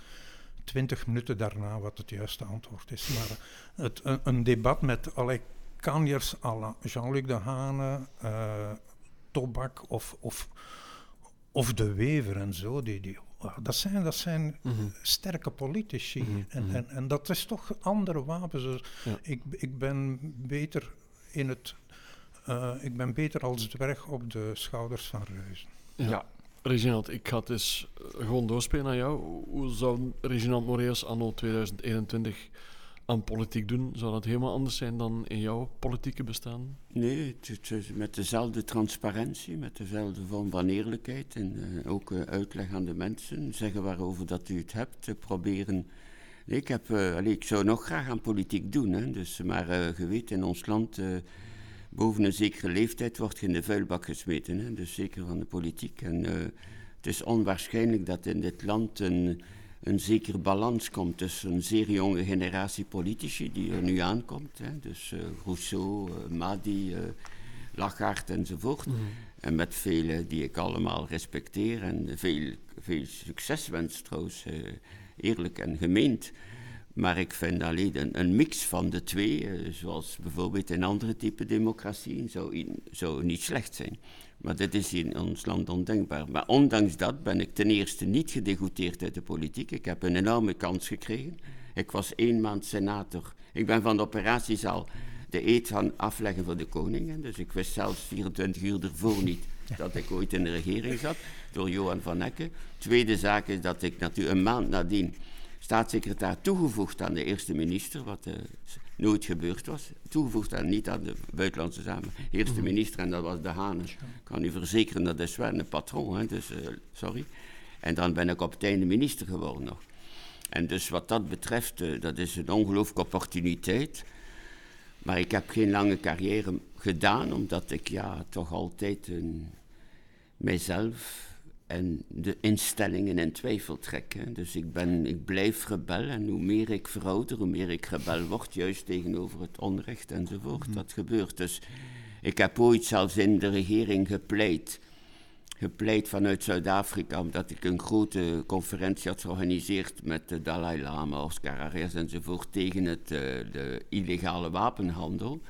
[SPEAKER 4] twintig minuten daarna wat het juiste antwoord is. Maar het, een, een debat met allerlei kanjers à la Jean-Luc de Hane, uh, Tobak of, of, of De Wever en zo, die, die, dat zijn, dat zijn mhm. sterke politici. Mhm, en, mhm. en, en dat is toch andere wapens. Dus ik, ik ben beter in het... Uh, ik ben beter als dwerg op de schouders van reuzen.
[SPEAKER 2] ja. Reginald, ik ga het dus gewoon doorspelen naar jou. Hoe zou Reginald Moreus anno 2021 aan politiek doen? Zou dat helemaal anders zijn dan in jouw politieke bestaan?
[SPEAKER 3] Nee, het met dezelfde transparantie, met dezelfde vorm van eerlijkheid en uh, ook uh, uitleg aan de mensen, zeggen waarover dat u het hebt, proberen. Nee, ik, heb, allez, ik zou nog graag aan politiek doen, hè, dus, maar je weet, in ons land boven een zekere leeftijd wordt je in de vuilbak gesmeten. Hè? Dus zeker van de politiek. En uh, het is onwaarschijnlijk dat in dit land een, een zekere balans komt tussen een zeer jonge generatie politici die er nu aankomt. Hè? Dus uh, Rousseau, uh, Madi, Lagarde enzovoort. Mm. En met vele die ik allemaal respecteer en veel, veel succes wens trouwens, eerlijk en gemeend. Maar ik vind alleen een, mix van de twee, eh, zoals bijvoorbeeld in andere type democratieën, zou, zou niet slecht zijn. Maar dit is in ons land ondenkbaar. Maar ondanks dat ben ik ten eerste niet gedegoteerd uit de politiek. Ik heb een enorme kans gekregen. Ik was één maand senator. Ik ben van de operatiezaal de eet gaan afleggen voor de koning. Dus ik wist zelfs 24 uur ervoor niet dat ik ooit in de regering zat, door Johan van Ecken. Tweede zaak is dat ik natuurlijk een maand nadien staatssecretaris toegevoegd aan de eerste minister, wat uh, nooit gebeurd was. Toegevoegd aan, niet aan de buitenlandse zaken, eerste mhm. minister, en dat was De Haan. Ik kan u verzekeren, dat is wel een patroon, hè, dus uh, sorry. En dan ben ik op het einde minister geworden nog. En dus wat dat betreft, uh, dat is een ongelooflijke opportuniteit. Maar ik heb geen lange carrière gedaan, omdat ik ja, toch altijd een, mijzelf en de instellingen in twijfel trekken. Dus ik, ben, ik blijf rebel en hoe meer ik verouder, hoe meer ik rebel word, juist tegenover het onrecht enzovoort. Mhm. Dat gebeurt. Dus ik heb ooit zelfs in de regering gepleit, gepleit vanuit Zuid-Afrika, omdat ik een grote conferentie had georganiseerd met de Dalai Lama, Oscar Arias enzovoort, tegen het, uh, de illegale wapenhandel.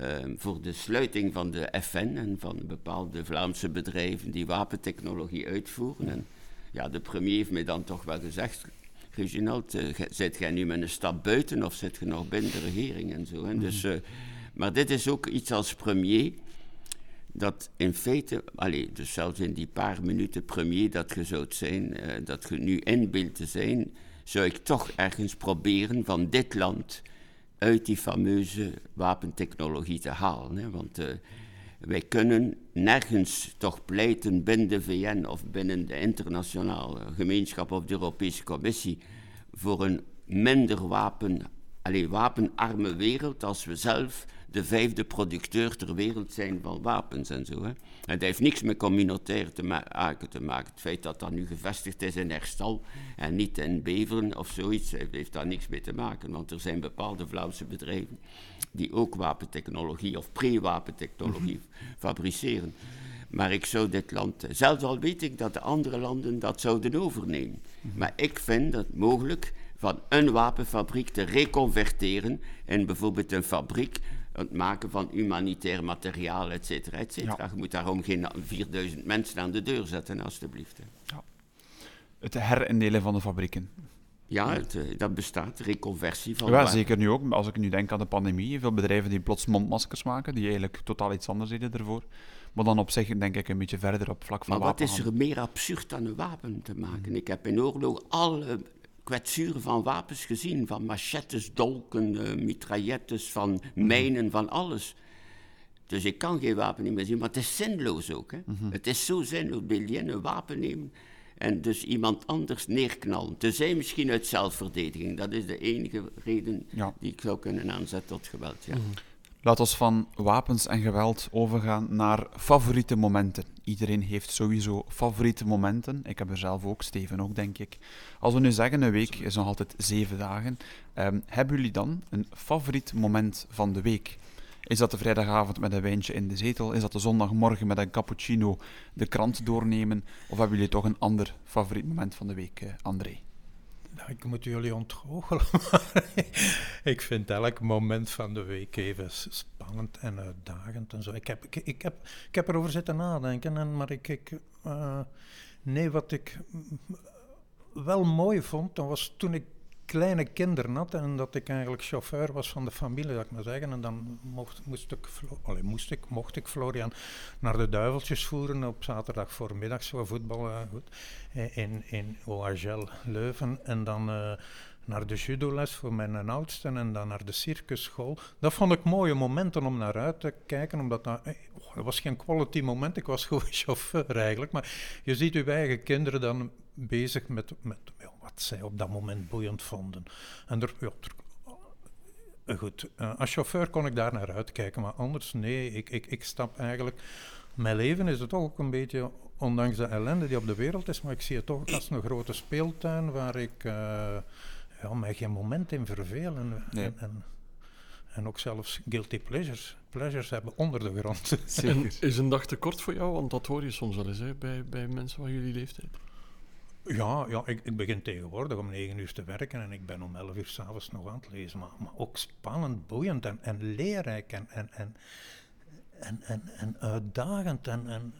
[SPEAKER 3] Ehm, voor de sluiting van de FN en van bepaalde Vlaamse bedrijven die wapentechnologie uitvoeren. En ja, de premier heeft mij dan toch wel gezegd, Reginald, uh, zit jij nu met een stap buiten of zit je nog binnen de regering en zo. Hè? Dus, uh, maar dit is ook iets als premier, dat in feite, allez, dus zelfs in die paar minuten premier dat je zou zijn, uh, dat je nu in beeld te zijn, zou ik toch ergens proberen van dit land uit die fameuze wapentechnologie te halen. Hè? Want wij kunnen nergens toch pleiten binnen de VN of binnen de internationale gemeenschap of de Europese Commissie voor een minder wapen, allez, wapenarme wereld als we zelf de vijfde producteur ter wereld zijn van wapens en zo. Hè. En dat heeft niks met communautair te maken te maken. Het feit dat dat nu gevestigd is in Herstal en niet in Beveren of zoiets, heeft daar niks mee te maken. Want er zijn bepaalde Vlaamse bedrijven die ook wapentechnologie of pre-wapentechnologie fabriceren. Maar ik zou dit land, zelfs al weet ik dat de andere landen dat zouden overnemen. Maar ik vind het mogelijk van een wapenfabriek te reconverteren in bijvoorbeeld een fabriek het maken van humanitair materiaal, et cetera, et cetera. Je moet daarom geen 4000 mensen aan de deur zetten, alstublieft. Ja.
[SPEAKER 1] Het herindelen van de fabrieken.
[SPEAKER 3] Ja, het, eh, dat bestaat, reconversie van...
[SPEAKER 1] Ja, zeker nu ook. Als ik nu denk aan de pandemie, veel bedrijven die plots mondmaskers maken, die eigenlijk totaal iets anders deden ervoor. Maar dan op zich denk ik een beetje verder op vlak van
[SPEAKER 3] Maar wat is er meer absurd dan een wapen te maken? Ik heb in oorlog alle kwetsuren van wapens gezien. Van machettes, dolken, uh, mitraillettes, van mijnen, van alles. Dus ik kan geen wapen niet meer zien, maar het is zinloos ook. Hè? Mhm. Het is zo zinloos. Je een wapen nemen en dus iemand anders neerknallen? Tenzij misschien uit zelfverdediging. Dat is de enige reden die ik zou kunnen aanzetten tot geweld. Ja. Mm
[SPEAKER 1] Laat ons van wapens en geweld overgaan naar favoriete momenten. Iedereen heeft sowieso favoriete momenten. Ik heb er zelf ook, Steven ook, denk ik. Als we nu zeggen, een week is nog altijd zeven dagen. Um, hebben jullie dan een favoriet moment van de week? Is dat de vrijdagavond met een wijntje in de zetel? Is dat de zondagmorgen met een cappuccino de krant doornemen? Of hebben jullie toch een ander favoriet moment van de week, uh, André?
[SPEAKER 4] Nou, ik moet jullie ontgoochelen, maar ik vind elk moment van de week even spannend en uitdagend en zo. Ik heb, ik, ik heb, ik heb erover zitten nadenken, en, maar ik, ik uh, nee, wat ik wel mooi vond, dat was toen ik kleine kinderen en dat ik eigenlijk chauffeur was van de familie, dat ik maar zeggen. En dan mocht, moest, ik, moest ik, mocht ik Florian naar de Duiveltjes voeren op zaterdag voormiddags voor voetbal uh, goed, in, in OHL Leuven. En dan uh, naar de judoles voor mijn oudste en dan naar de circusschool. Dat vond ik mooie momenten om naar uit te kijken, omdat dat, hey, oh, dat was geen quality moment, ik was gewoon chauffeur eigenlijk. Maar je ziet uw eigen kinderen dan bezig met, met wat zij op dat moment boeiend vonden. En er, ja, er, goed, uh, als chauffeur kon ik daar naar uitkijken, maar anders nee, ik, ik, ik stap eigenlijk... Mijn leven is het toch ook een beetje, ondanks de ellende die op de wereld is, maar ik zie het toch als een grote speeltuin waar ik uh, ja, mij geen moment in verveel. En, nee. en, en, ook zelfs guilty pleasures, pleasures hebben onder de grond.
[SPEAKER 2] is een dag te kort voor jou? Want dat hoor je soms wel eens hè, bij, bij mensen van jullie leeftijd.
[SPEAKER 4] Ja, ja ik, ik, begin tegenwoordig om negen uur te werken en ik ben om elf uur s'avonds nog aan het lezen. Maar, maar ook spannend, boeiend en, en leerrijk en, en, en, en, en, en uitdagend. En, en,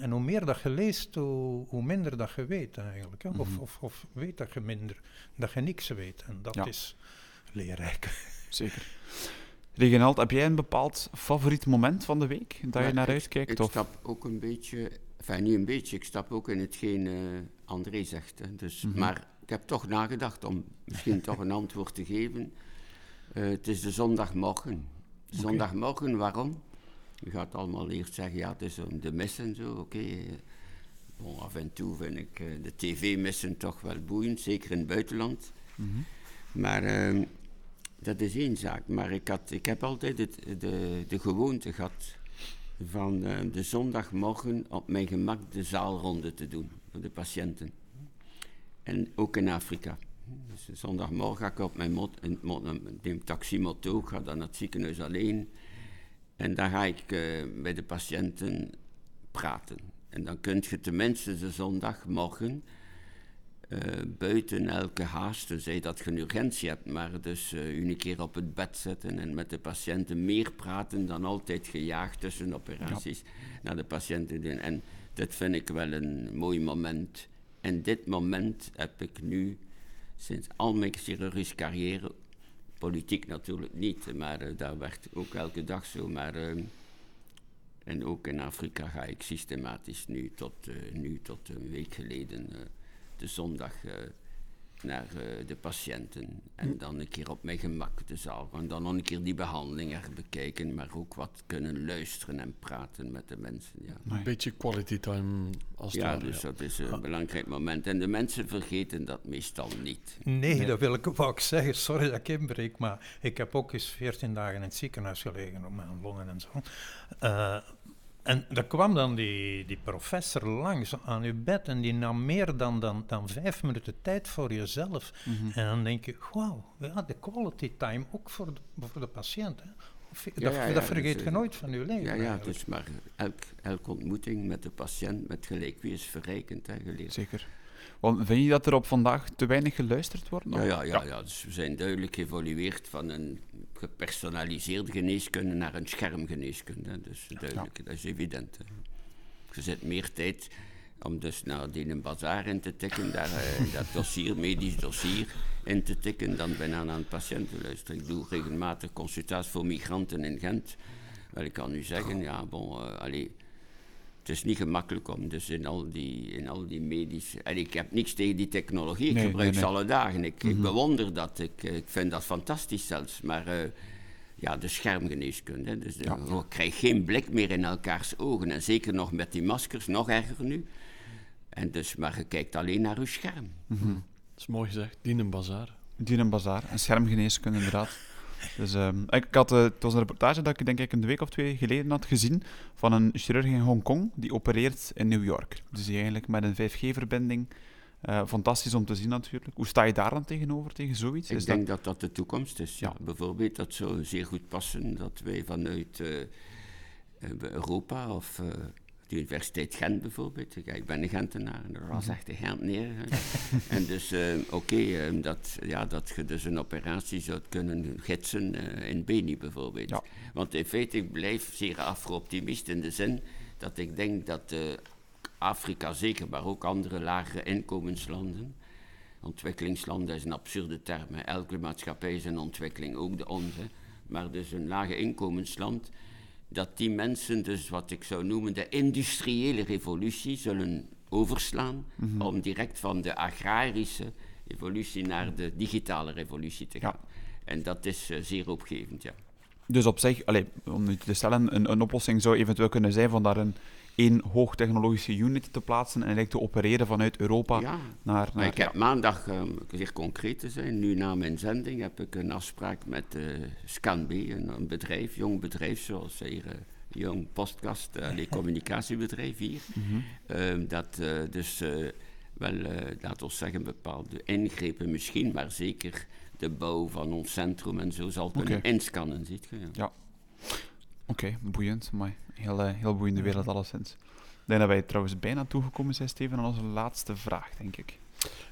[SPEAKER 4] en hoe meer dat je leest, hoe, hoe minder dat je weet eigenlijk. Hè? Of, mm -hmm. of, of, weet dat je minder, dat je niks weet. En dat ja. is leerrijk.
[SPEAKER 1] Zeker. Reginald, heb jij een bepaald favoriet moment van de week dat ja, je naar uitkijkt?
[SPEAKER 3] Ik, ik stap ook een beetje, enfin niet een beetje, ik stap ook in hetgeen uh, André zegt. Hè. Dus, mm -hmm. Maar ik heb toch nagedacht om misschien toch een antwoord te geven. Uh, het is de zondagmorgen. Zondagmorgen, waarom? Je gaat allemaal eerst zeggen, ja, het is de mis en zo, oké. Okay. Bon, af en toe vind ik uh, de tv-missen toch wel boeiend, zeker in het buitenland. Mm -hmm. Maar uh, dat is één zaak. Maar ik, had, ik heb altijd het, de, de gewoonte gehad van uh, de zondagmorgen op mijn gemak de zaalronde te doen de patiënten. En ook in Afrika. Dus zondagmorgen ga ik op mijn mot, neem taximoto, ga dan naar het ziekenhuis alleen. En dan ga ik uh, bij de patiënten praten. En dan kun je tenminste de zondagmorgen uh, buiten elke haast, tenzij dat je een urgentie hebt, maar dus uh, een keer op het bed zetten en met de patiënten meer praten dan altijd gejaagd tussen operaties ja. naar de patiënten doen. En dat vind ik wel een mooi moment. En dit moment heb ik nu sinds al mijn chirurgische carrière, politiek natuurlijk niet, maar uh, daar werd ook elke dag zo. Maar, uh, en ook in Afrika ga ik systematisch nu tot, uh, nu tot een week geleden de zondag naar uh, de patiënten. En dan een keer op mijn gemak de zaal gaan. Dan nog een keer die behandeling er bekijken, maar ook wat kunnen luisteren en praten met de mensen. Ja.
[SPEAKER 2] Een beetje quality time als
[SPEAKER 3] Ja, dus dat is een belangrijk moment. En de mensen vergeten dat meestal niet.
[SPEAKER 4] Nee, nee. dat wil ik ook zeggen. Sorry dat ik inbreek, maar ik heb ook eens 14 dagen in het ziekenhuis gelegen op mijn longen en zo. Uh, en er kwam dan die, die professor langs aan uw bed en die nam meer dan, dan, dan vijf minuten tijd voor jezelf. Mm -hmm. En dan denk je, wauw, ja, de quality time ook voor de, voor de patiënt. Hè. Dat, ja, ja, ja, dat, vergeet dus, je nooit van uw leven.
[SPEAKER 3] Ja, ja dus maar elk, elke ontmoeting met de patiënt met gelijk wie is verrijkend. Hè, geleerd.
[SPEAKER 1] Zeker. Want vind je dat er op vandaag te weinig geluisterd wordt?
[SPEAKER 3] Ja, ja, ja, ja. Dus we zijn duidelijk geëvolueerd van een gepersonaliseerde geneeskunde naar een schermgeneeskunde. Dus duidelijk, dat is evident. Hè. Je zet meer tijd om dus naar die een bazaar in te tikken, daar, uh, dat dossier, medisch dossier in te tikken, dan bijna naar een patiënt te luisteren. Ik doe regelmatig consultaties voor migranten in Gent. Wel, ik kan u zeggen, ja, bon, uh, allee, het is niet gemakkelijk om dus in al die, in al die medische... En ik heb niks tegen die technologie, ik nee, gebruik nee, nee. ze alle dagen. Ik, mm -hmm. ik, bewonder dat, ik, ik vind dat fantastisch zelfs. Maar uh, ja, de schermgeneeskunde, dus de, ja. je krijgt geen blik meer in elkaars ogen. En zeker nog met die maskers, nog erger nu. En dus, maar je kijkt alleen naar uw scherm.
[SPEAKER 2] Mm -hmm. Dat is mooi gezegd, Dien Bazaar.
[SPEAKER 1] Dien Bazaar, en schermgeneeskunde inderdaad. Dus, um, ik, had, uh, het was een reportage dat ik denk ik een week of twee geleden had gezien van een chirurg in Hongkong die opereert in New York. Dus die eigenlijk met een 5G-verbinding. Uh, fantastisch om te zien natuurlijk. Hoe sta je daar dan tegenover, tegen zoiets?
[SPEAKER 3] Ik is denk dat... dat dat de toekomst is. Ja. Bijvoorbeeld, dat zou zeer goed passen dat wij vanuit uh, Europa of de Universiteit Gent bijvoorbeeld. Ja, ik ben een Gentenaar en dat was echt een Gent neer. en dus, uh, oké, okay, uh, dat, ja, dat je dus een operatie zou kunnen gidsen uh, in Beni bijvoorbeeld. Ja. Want in feite, ik blijf zeer afro-optimist in de zin dat ik denk dat Afrika zeker, maar ook andere lagere inkomenslanden, ontwikkelingslanden is een absurde term, elke maatschappij is een ontwikkeling, ook de onze, maar dus een lage inkomensland dat die mensen dus wat ik zou noemen de industriële revolutie zullen overslaan mm -hmm. om direct van de agrarische evolutie naar de digitale revolutie te gaan. Ja. En dat is uh, zeer opgevend, ja.
[SPEAKER 1] Dus op zich, allez, om nu te stellen, een, een oplossing zou eventueel kunnen zijn van daar een één hoogtechnologische unit te plaatsen en eigenlijk te opereren vanuit Europa
[SPEAKER 3] ja.
[SPEAKER 1] naar, naar...
[SPEAKER 3] Ik heb maandag, um, zeer concreet te zijn, nu na mijn zending heb ik een afspraak met uh, ScanB, een, een, bedrijf, jong bedrijf zoals hier... Uh, jong podcast, uh, communicatiebedrijf hier. Mm -hmm. uh, dat uh, dus wel, laten we zeggen, bepaalde ingrepen misschien, maar zeker de bouw van ons centrum en zo zal kunnen okay. inscannen, ziet je. Ja.
[SPEAKER 1] ja. Oké, okay, boeiend, maar heel, heel boeiende wereld alleszins. Ik denk dat wij trouwens bijna toegekomen zijn, Steven, aan onze laatste vraag, denk ik.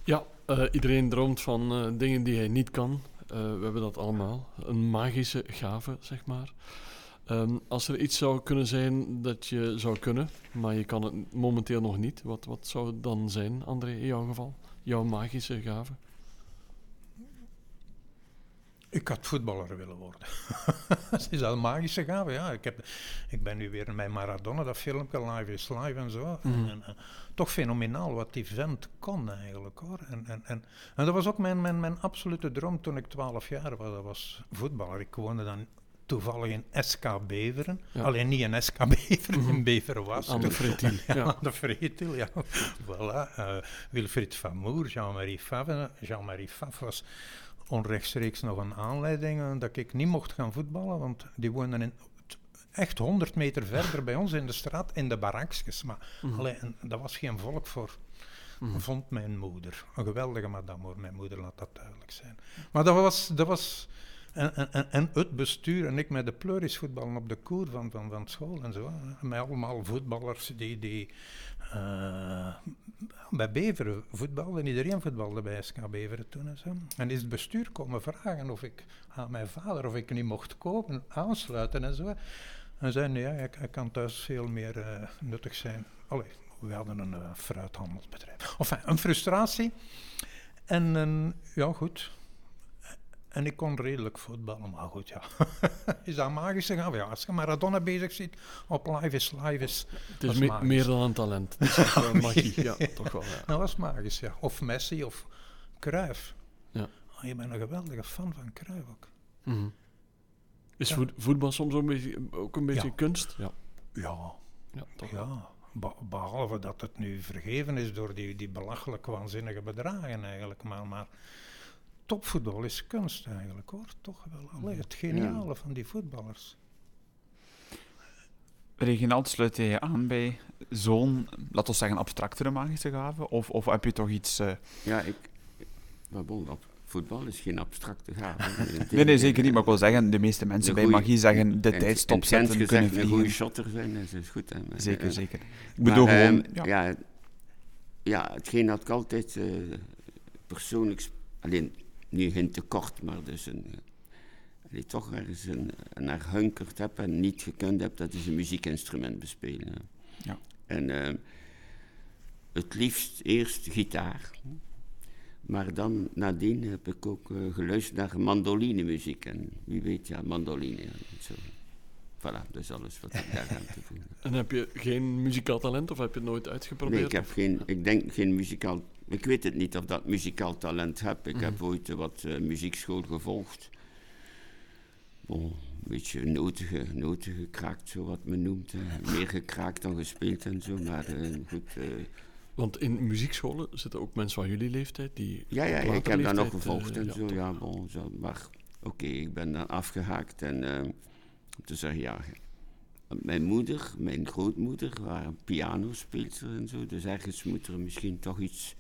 [SPEAKER 2] Ja, uh, iedereen droomt van uh, dingen die hij niet kan. We hebben dat allemaal. Een magische gave, zeg maar. Um, als er iets zou kunnen zijn dat je zou kunnen, maar je kan het momenteel nog niet, wat, wat zou het dan zijn, André, in jouw geval? Jouw magische gave?
[SPEAKER 4] Ik had voetballer willen worden. dat is al een magische gave, ja. Ik, heb, ik ben nu weer met Maradona, dat filmpje Live is Live en zo. Mm. En, en, en, toch fenomenaal wat die vent kon eigenlijk, hoor. En, en, en, en dat was ook mijn, mijn, mijn absolute droom toen ik 12 jaar was. Dat was voetballer. Ik woonde dan toevallig in SK Beveren. Ja. Alleen niet in SK Beveren, mm. in Beveren was.
[SPEAKER 2] Aan de Vretil.
[SPEAKER 4] ja, ja. Aan de ja. voilà. Uh, Wilfried Van Moer, Jean-Marie Favre. Jean-Marie Favre was onrechtstreeks nog een aanleiding uh, dat ik niet mocht gaan voetballen, want die woonden in, echt 100 meter verder bij ons in de straat, in de barakjes. Maar mm -hmm. allee, dat was geen volk voor, mm -hmm. vond mijn moeder. Een geweldige madame hoor, mijn moeder laat dat duidelijk zijn. Maar dat was... Dat was en, en, en, het bestuur en ik met de pleuris voetballen op de koer van, van, van school en zo. Met allemaal voetballers die, die uh, bij Beveren voetbalden. Iedereen voetbalde bij SK Beveren toen en zo. En is het bestuur komen vragen of ik aan mijn vader of ik niet mocht komen, aansluiten en zo. En zei nee, hij, kan thuis veel meer uh, nuttig zijn. Allee, we hadden een uh, fruithandelsbedrijf. Enfin, een frustratie. En eh, ja, goed. En ik kon redelijk voetballen, maar goed, ja. is dat magisch gegaan? Ja, als je Maradona bezig ziet op Live is Live is...
[SPEAKER 2] Het is me- meer dan een talent. Het is wel magie. Ja, toch wel. Ja.
[SPEAKER 4] Nou, dat is magisch, ja. Of Messi of Cruyff.
[SPEAKER 2] Ja.
[SPEAKER 4] Ah, je bent een geweldige fan van Cruyff ook.
[SPEAKER 2] Mhm. Is
[SPEAKER 4] Ja.
[SPEAKER 2] voetbal soms ook een beetje, ook een beetje
[SPEAKER 4] Ja.
[SPEAKER 2] kunst? Ja,
[SPEAKER 4] Ja,
[SPEAKER 2] ja toch
[SPEAKER 4] ja. Be- behalve dat het nu vergeven is door die, die belachelijk waanzinnige bedragen eigenlijk. Maar, maar topvoetbal is kunst eigenlijk hoor. Toch wel. Allee, het geniale van die voetballers.
[SPEAKER 1] Reginald, sluit je aan bij zo'n, laten we zeggen, abstractere magische gave? Of, of heb je toch iets... eh,
[SPEAKER 3] Ja, ik... Bon, op- voetbal is geen abstracte gave.
[SPEAKER 1] Nee, nee, zeker niet. Maar ik wil zeggen, de meeste mensen bij
[SPEAKER 3] goeie-
[SPEAKER 1] magie zeggen de tijd
[SPEAKER 3] in
[SPEAKER 1] stop
[SPEAKER 3] het Gent
[SPEAKER 1] zetten,
[SPEAKER 3] gezegd,
[SPEAKER 1] kunnen
[SPEAKER 3] een goede
[SPEAKER 1] vliegen.
[SPEAKER 3] shotter zijn, dat is goed. Hè. Maar,
[SPEAKER 1] Zeker,
[SPEAKER 3] eh,
[SPEAKER 1] zeker. Ik bedoel
[SPEAKER 3] maar,
[SPEAKER 1] gewoon...
[SPEAKER 3] ehm,
[SPEAKER 1] ja.
[SPEAKER 3] ja. Ja, hetgeen dat ik altijd eh, persoonlijk, alleen nu geen tekort, maar dus een, eh, allee, toch ergens een, een naar hunkerd heb en niet gekund heb, dat is een muziekinstrument bespelen.
[SPEAKER 1] Ja.
[SPEAKER 3] En ehm, het liefst eerst gitaar. Maar dan nadien heb ik ook eh, geluisterd naar mandolinemuziek. En wie weet, ja, mandoline. Ja, zo. Voilà, dat is alles wat ik daar aan te voegen.
[SPEAKER 2] En heb je geen muzikaal talent of heb je het nooit uitgeprobeerd?
[SPEAKER 3] Nee, ik heb geen, ik denk geen muzikaal, ik weet het niet of dat muzikaal talent heb. Ik heb ooit eh, wat eh, muziekschool gevolgd. Bon, een beetje noten, ge- noten gekraakt, zo wat men noemt. hè. Meer gekraakt dan gespeeld en zo, maar eh, goed. eh,
[SPEAKER 2] Want in muziekscholen zitten ook mensen van jullie leeftijd die.
[SPEAKER 3] ja, ja, ik heb dat nog gevolgd en
[SPEAKER 2] ja,
[SPEAKER 3] zo,
[SPEAKER 2] toch.
[SPEAKER 3] ja, bon, zo, maar oké, ik ben dan afgehaakt en om te zeggen, ja, mijn moeder, mijn grootmoeder, waren pianospeelster en zo, dus ergens moet er misschien toch iets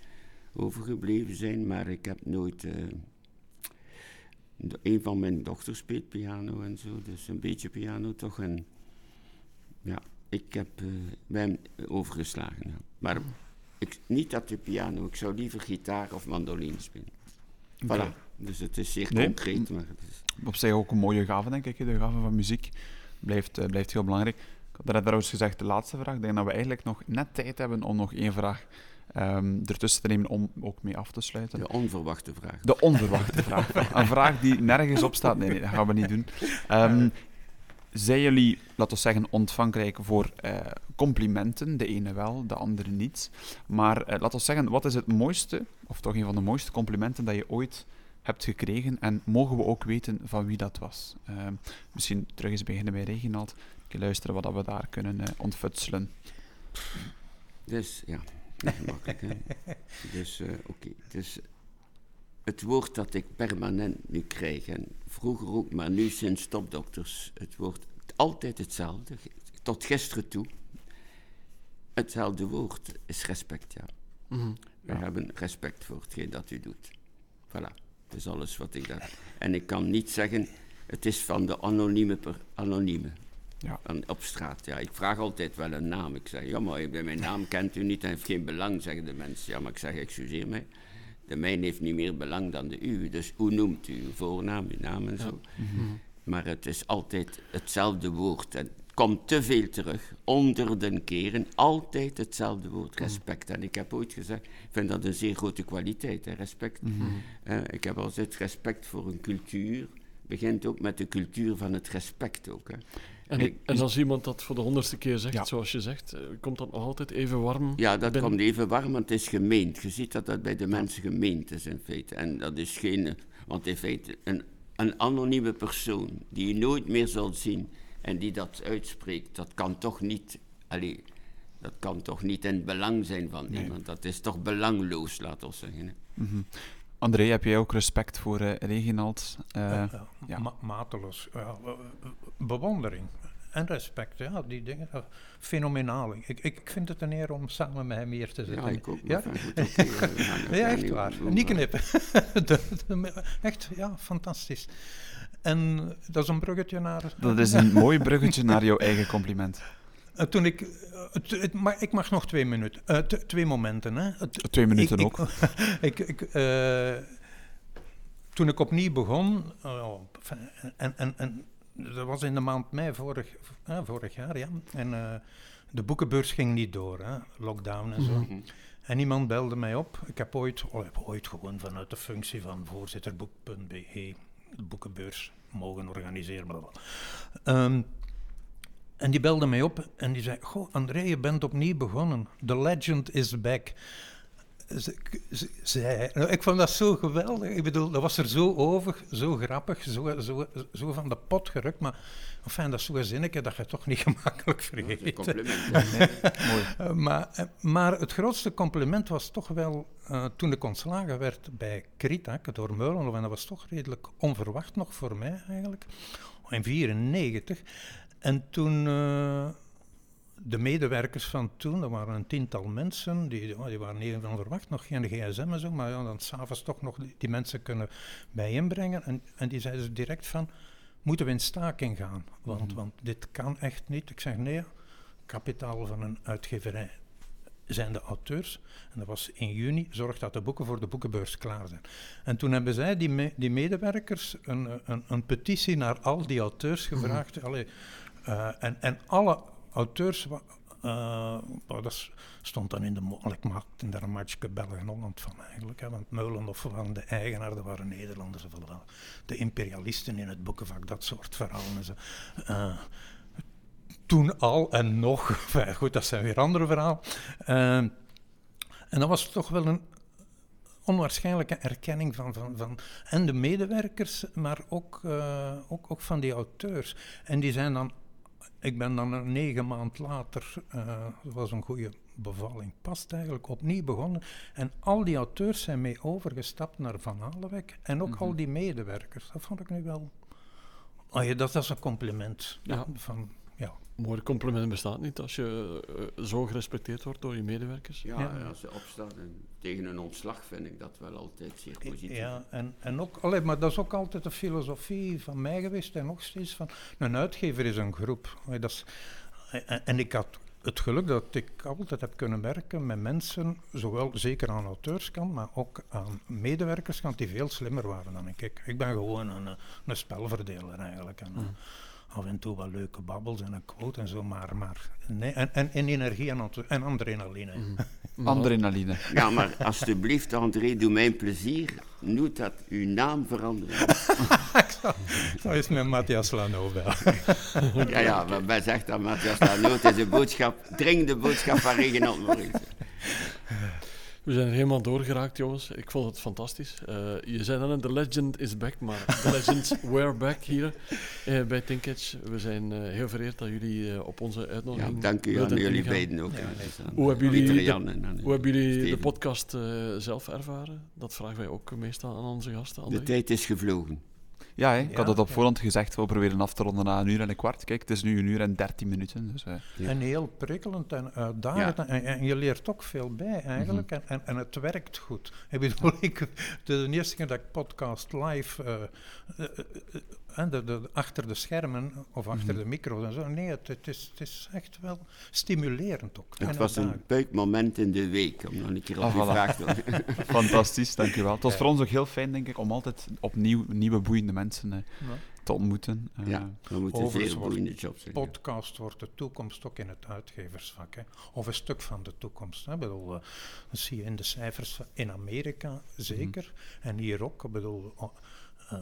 [SPEAKER 3] overgebleven zijn, maar ik heb nooit, eh, een van mijn dochters speelt piano en zo, dus een beetje piano toch, en ja, ik heb eh ben overgeslagen, ja. maar ik, niet op de piano, ik zou liever gitaar of mandoline spelen. Voilà. Dus het is zeer
[SPEAKER 1] Nee.
[SPEAKER 3] concreet, maar het is...
[SPEAKER 1] Op zich ook een mooie gave, denk ik. De gave van muziek blijft, eh, blijft heel belangrijk. Ik had trouwens gezegd, de laatste vraag. Ik denk dat we eigenlijk nog net tijd hebben om nog één vraag ehm, ertussen te nemen om ook mee af te sluiten.
[SPEAKER 3] De onverwachte vraag.
[SPEAKER 1] De onverwachte vraag. Een vraag die nergens op staat. Nee, nee, dat gaan we niet doen. Ehm, zijn jullie, laten we zeggen, ontvankelijk voor eh, complimenten? De ene wel, de andere niet. Maar eh, laten we zeggen, wat is het mooiste, of toch een van de mooiste complimenten dat je ooit hebt gekregen? En mogen we ook weten van wie dat was? Ehm, misschien terug eens beginnen bij Reginald. Luisteren wat dat we daar kunnen eh, ontfutselen.
[SPEAKER 3] Dus ja, niet gemakkelijk. Hè? Dus eh, oké. Dus het woord dat ik permanent nu krijg, en vroeger ook, maar nu sinds topdokters, het wordt altijd hetzelfde, tot gisteren toe. Hetzelfde woord is respect, ja.
[SPEAKER 2] Mhm.
[SPEAKER 3] We hebben respect voor hetgeen dat u doet. Voilà, dat is alles wat ik daar... En ik kan niet zeggen, het is van de anonieme, per, anonieme.
[SPEAKER 1] Ja.
[SPEAKER 3] Op straat, ja. Ik vraag altijd wel een naam. Ik zeg, ja, maar mijn naam kent u niet en heeft geen belang, zeggen de mensen. Ja, maar ik zeg, excuseer mij. De mijne heeft niet meer belang dan de uwe. Dus hoe noemt u uw voornaam, uw naam en zo. Maar het is altijd hetzelfde woord. En het komt te veel terug. Honderden keren. Altijd hetzelfde woord. Respect. En ik heb ooit gezegd, ik vind dat een zeer grote kwaliteit, hè, respect. Eh, ik heb altijd respect voor een cultuur. Begint ook met de cultuur van het respect ook. Hè.
[SPEAKER 2] En,
[SPEAKER 3] Ik-
[SPEAKER 2] en als iemand dat voor de honderdste keer zegt,
[SPEAKER 1] Ja.
[SPEAKER 2] zoals je zegt, eh, komt dat nog altijd even warm?
[SPEAKER 3] Ja, dat
[SPEAKER 2] binnen?
[SPEAKER 3] komt even warm, want het is gemeend. Je ziet dat dat bij de mensen gemeend is in feite. En dat is geen... Want in feite, een, een anonieme persoon die je nooit meer zult zien en die dat uitspreekt, dat kan toch niet... Allee, dat kan toch niet in het belang zijn van iemand. Dat is toch belangloos, laten we zeggen.
[SPEAKER 1] Mhm. André, heb jij ook respect voor eh, Reginald? Eh,
[SPEAKER 4] Ja, ja,
[SPEAKER 1] ja.
[SPEAKER 4] ma- mateloos. Ja, bewondering en respect, ja, die dingen. fenomenaal. Ik, ik, vind het een eer om samen met hem hier te zitten.
[SPEAKER 3] Ja, ik ook.
[SPEAKER 4] Ja? Ja, echt waar. Niet knippen. De- de- echt, ja, fantastisch. En dat is een bruggetje naar...
[SPEAKER 1] dat is een mooi bruggetje naar jouw eigen compliment.
[SPEAKER 4] Eh, toen ik... eh, het- maar ik mag nog twee minuten. eh, twee momenten, hè. Het-
[SPEAKER 1] Twee minuten
[SPEAKER 4] ik,
[SPEAKER 1] ook.
[SPEAKER 4] Ik, ik, toen ik opnieuw begon, eh, en, en, en dat was in de maand mei vorig, vorig jaar, ja. En de boekenbeurs ging niet door, hè, lockdown en zo.
[SPEAKER 3] Mhm.
[SPEAKER 4] En iemand belde mij op. Ik heb ooit, oh, heb ooit gewoon vanuit de functie van voorzitter boek.be de boekenbeurs mogen organiseren. Ehm, en die belde mij op en die zei: Goh, André, je bent opnieuw begonnen. The legend is back. Ze- nou, ik vond dat zo geweldig. Ik bedoel, dat was er zo over, zo grappig, zo, zo, zo van de pot gerukt. Maar enfin, dat is zo'n zinnetje dat je toch niet gemakkelijk vergeet.
[SPEAKER 3] compliment.
[SPEAKER 1] Mooi.
[SPEAKER 4] Maar, maar het grootste compliment was toch wel eh, toen ik ontslagen werd bij Kritak door Meulenhof. En dat was toch redelijk onverwacht nog voor mij eigenlijk. In 1994. En toen eh, de medewerkers van toen, dat waren een tiental mensen, die, ja, die waren even onverwacht, nog geen gsm en zo, maar ja, dan s'avonds toch nog die, die mensen kunnen bijeenbrengen. En, en die zeiden ze direct van, moeten we in staking gaan? Want, want dit kan echt niet. Ik zeg nee, kapitaal van een uitgeverij zijn de auteurs. En dat was in juni, zorg dat de boeken voor de boekenbeurs klaar zijn. En toen hebben zij, die, me- die medewerkers, een, een, een petitie naar al die auteurs gevraagd. Allee, eh, en, en alle auteurs, eh, nou, dat stond dan in de... Ik maakte daar een matchje België-Holland van eigenlijk. Hè, want Meulenhof waren de eigenaar, waren Nederlanders. of De imperialisten in het boekenvak, dat soort verhalen. en zo. Eh, toen al en nog, goed, dat zijn weer andere verhalen. En dat was toch wel een onwaarschijnlijke erkenning van, van, van en de medewerkers, maar ook, ook, ook van die auteurs. En die zijn dan, ik ben dan negen maand later, eh, dat was een goede bevalling, past eigenlijk opnieuw begonnen. En al die auteurs zijn mee overgestapt naar Van Halewijk en ook al die medewerkers. Dat vond ik nu wel, oh ja, dat, dat is een compliment.
[SPEAKER 2] Ja.
[SPEAKER 4] Van, ja.
[SPEAKER 2] Mooi compliment bestaat niet als je eh, zo gerespecteerd wordt door je medewerkers.
[SPEAKER 3] Ja,
[SPEAKER 4] Ja.
[SPEAKER 3] als ze opstaan en tegen een ontslag vind ik dat wel altijd zeer positief.
[SPEAKER 4] Ja, en, en ook, allee, maar dat is ook altijd de filosofie van mij geweest en nog steeds van, een uitgever is een groep. Allee, dat is, en, en ik had het geluk dat ik altijd heb kunnen werken met mensen, zowel zeker aan auteurskant, maar ook aan medewerkerskant, die veel slimmer waren dan ik. Ik, ik ben gewoon een, een spelverdeler eigenlijk. En, eh, Af en toe wat leuke babbels en een quote en zo, maar, maar nee, en, en, en energie en, ant- en adrenaline.
[SPEAKER 1] Adrenaline.
[SPEAKER 3] Ja, maar alsjeblieft, André, doe mij een plezier. Doe dat uw naam veranderen.
[SPEAKER 4] Dat is met Matthias Lano wel.
[SPEAKER 3] Ja, ja, maar men zegt dat Matthias Lano, het is een boodschap, dringende boodschap van Maurice.
[SPEAKER 2] We zijn er helemaal doorgeraakt, jongens. Ik vond het fantastisch. Eh, je zei dan, The Legend is back, maar The Legends were back hier eh, bij Tinketch. We zijn eh, heel vereerd dat jullie eh, op onze
[SPEAKER 3] Ja,
[SPEAKER 2] uitnodiging
[SPEAKER 3] dank u aan jullie
[SPEAKER 2] ingaan.
[SPEAKER 3] beiden ook.
[SPEAKER 4] Ja.
[SPEAKER 3] Dus
[SPEAKER 2] Hoe hebben jullie de- Hoe hebben jullie de podcast eh, zelf ervaren? Dat vragen wij ook meestal aan onze gasten.
[SPEAKER 3] De tijd is gevlogen.
[SPEAKER 1] Ja, hè, ik
[SPEAKER 4] Ja,
[SPEAKER 1] had het op
[SPEAKER 4] ja.
[SPEAKER 1] voorhand gezegd, we proberen af te ronden na een uur en een kwart. Kijk, het is nu een uur en dertien minuten. Dus, eh,
[SPEAKER 3] Ja.
[SPEAKER 4] En heel prikkelend en uitdagend. En, en je leert ook veel bij eigenlijk. en, en, en het werkt goed. Ik bedoel, ik, de eerste keer dat ik podcast live, eh, eh, de, de, achter de schermen of achter de micro's en zo. Nee, het, het, is, het is echt wel stimulerend ook.
[SPEAKER 3] Het was een buikmoment in de week, om nog een keer op
[SPEAKER 1] Ah, voilà.
[SPEAKER 3] vraag te antwoorden.
[SPEAKER 1] fantastisch, dankjewel. Het was voor ons ook heel fijn, denk ik, om altijd opnieuw nieuwe boeiende mensen eh,
[SPEAKER 4] Ja.
[SPEAKER 1] te ontmoeten. Eh,
[SPEAKER 3] Ja, we moeten
[SPEAKER 4] Overigens
[SPEAKER 3] zeer
[SPEAKER 4] wordt
[SPEAKER 3] boeiende jobs zijn.
[SPEAKER 4] Podcast wordt de toekomst ook in het uitgeversvak. Hè. Of een stuk van de toekomst. Hè. Ik bedoel, eh, dat zie je in de cijfers in Amerika zeker. En hier ook. Ik bedoel, oh, eh,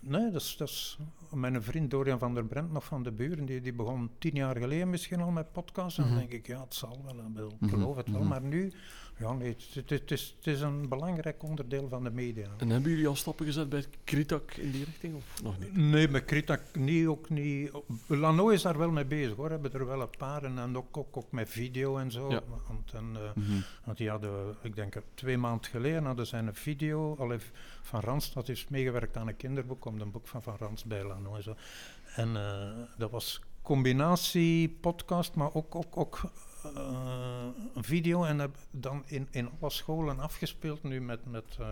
[SPEAKER 4] nee, dat is, dat is mijn vriend Dorian van der Brent, nog van de buren, die, die begon tien jaar geleden misschien al met podcasts. En dan denk ik, ja, het zal wel. Ik bedoel, ik geloof het wel. Maar nu, ja, nee, het, het, het is, het is een belangrijk onderdeel van de media.
[SPEAKER 2] En hebben jullie al stappen gezet bij Kritak in die richting of nog niet?
[SPEAKER 4] Nee, met Kritak niet, ook niet. Lano is daar wel mee bezig hoor, hebben er wel een paar en ook, ook, ook met video en zo.
[SPEAKER 2] Ja.
[SPEAKER 4] Want, en, eh,
[SPEAKER 1] mhm.
[SPEAKER 4] want die hadden, ik denk twee maanden geleden hadden zij een video, allee, Van Rans, dat is meegewerkt aan een kinderboek, om een boek van Van Rans bij Lano en zo. En eh, dat was combinatie podcast, maar ook, ook, ook een video en heb dan in, in alle scholen afgespeeld nu met, met, eh,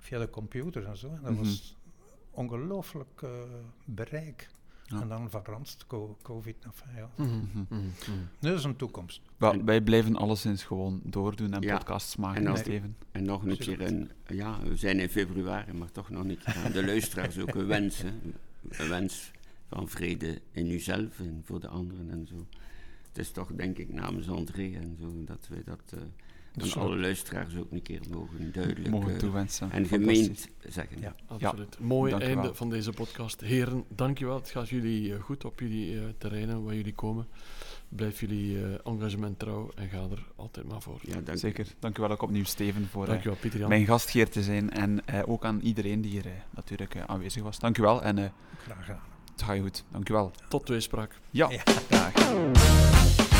[SPEAKER 4] via de computer en zo. En dat
[SPEAKER 1] Mhm.
[SPEAKER 4] was ongelooflijk eh, bereik.
[SPEAKER 1] Ja.
[SPEAKER 4] En dan van Randst, COVID. Enfin, ja.
[SPEAKER 2] Mhm.
[SPEAKER 4] Dat is een toekomst.
[SPEAKER 1] Wij blijven alleszins gewoon doordoen en
[SPEAKER 3] Ja.
[SPEAKER 1] podcasts maken,
[SPEAKER 3] En
[SPEAKER 1] Steven.
[SPEAKER 3] En nog een keer, een, ja, we zijn in februari, maar toch nog een keer aan de luisteraars ook een wens. Hè. Een wens van vrede in uzelf en voor de anderen en zo. Het is toch, denk ik, namens André en zo, dat we dat uh, aan alle luisteraars ook een keer mogen duidelijk
[SPEAKER 1] Mogen
[SPEAKER 3] eh,
[SPEAKER 1] toewensen.
[SPEAKER 3] en gemeend zeggen.
[SPEAKER 4] Ja.
[SPEAKER 2] Absoluut. Mooi
[SPEAKER 1] dank u
[SPEAKER 2] einde van deze podcast. Heren, dankjewel. Het gaat jullie eh, goed op jullie eh, terreinen waar jullie komen. Blijf jullie eh, engagement trouw en ga er altijd maar voor.
[SPEAKER 3] Ja, dank.
[SPEAKER 1] Zeker. Dank u wel ook opnieuw, Steven, voor eh,
[SPEAKER 2] Dankjewel, Pieter Jan.
[SPEAKER 1] mijn gastheer te zijn. En eh, ook aan iedereen die hier eh, natuurlijk eh, aanwezig was. Dank u wel en eh,
[SPEAKER 4] Graag gedaan.
[SPEAKER 1] Het gaat je goed. Dank u wel.
[SPEAKER 2] Tot tweespraak.
[SPEAKER 1] Ja,
[SPEAKER 4] Ja.
[SPEAKER 1] dag.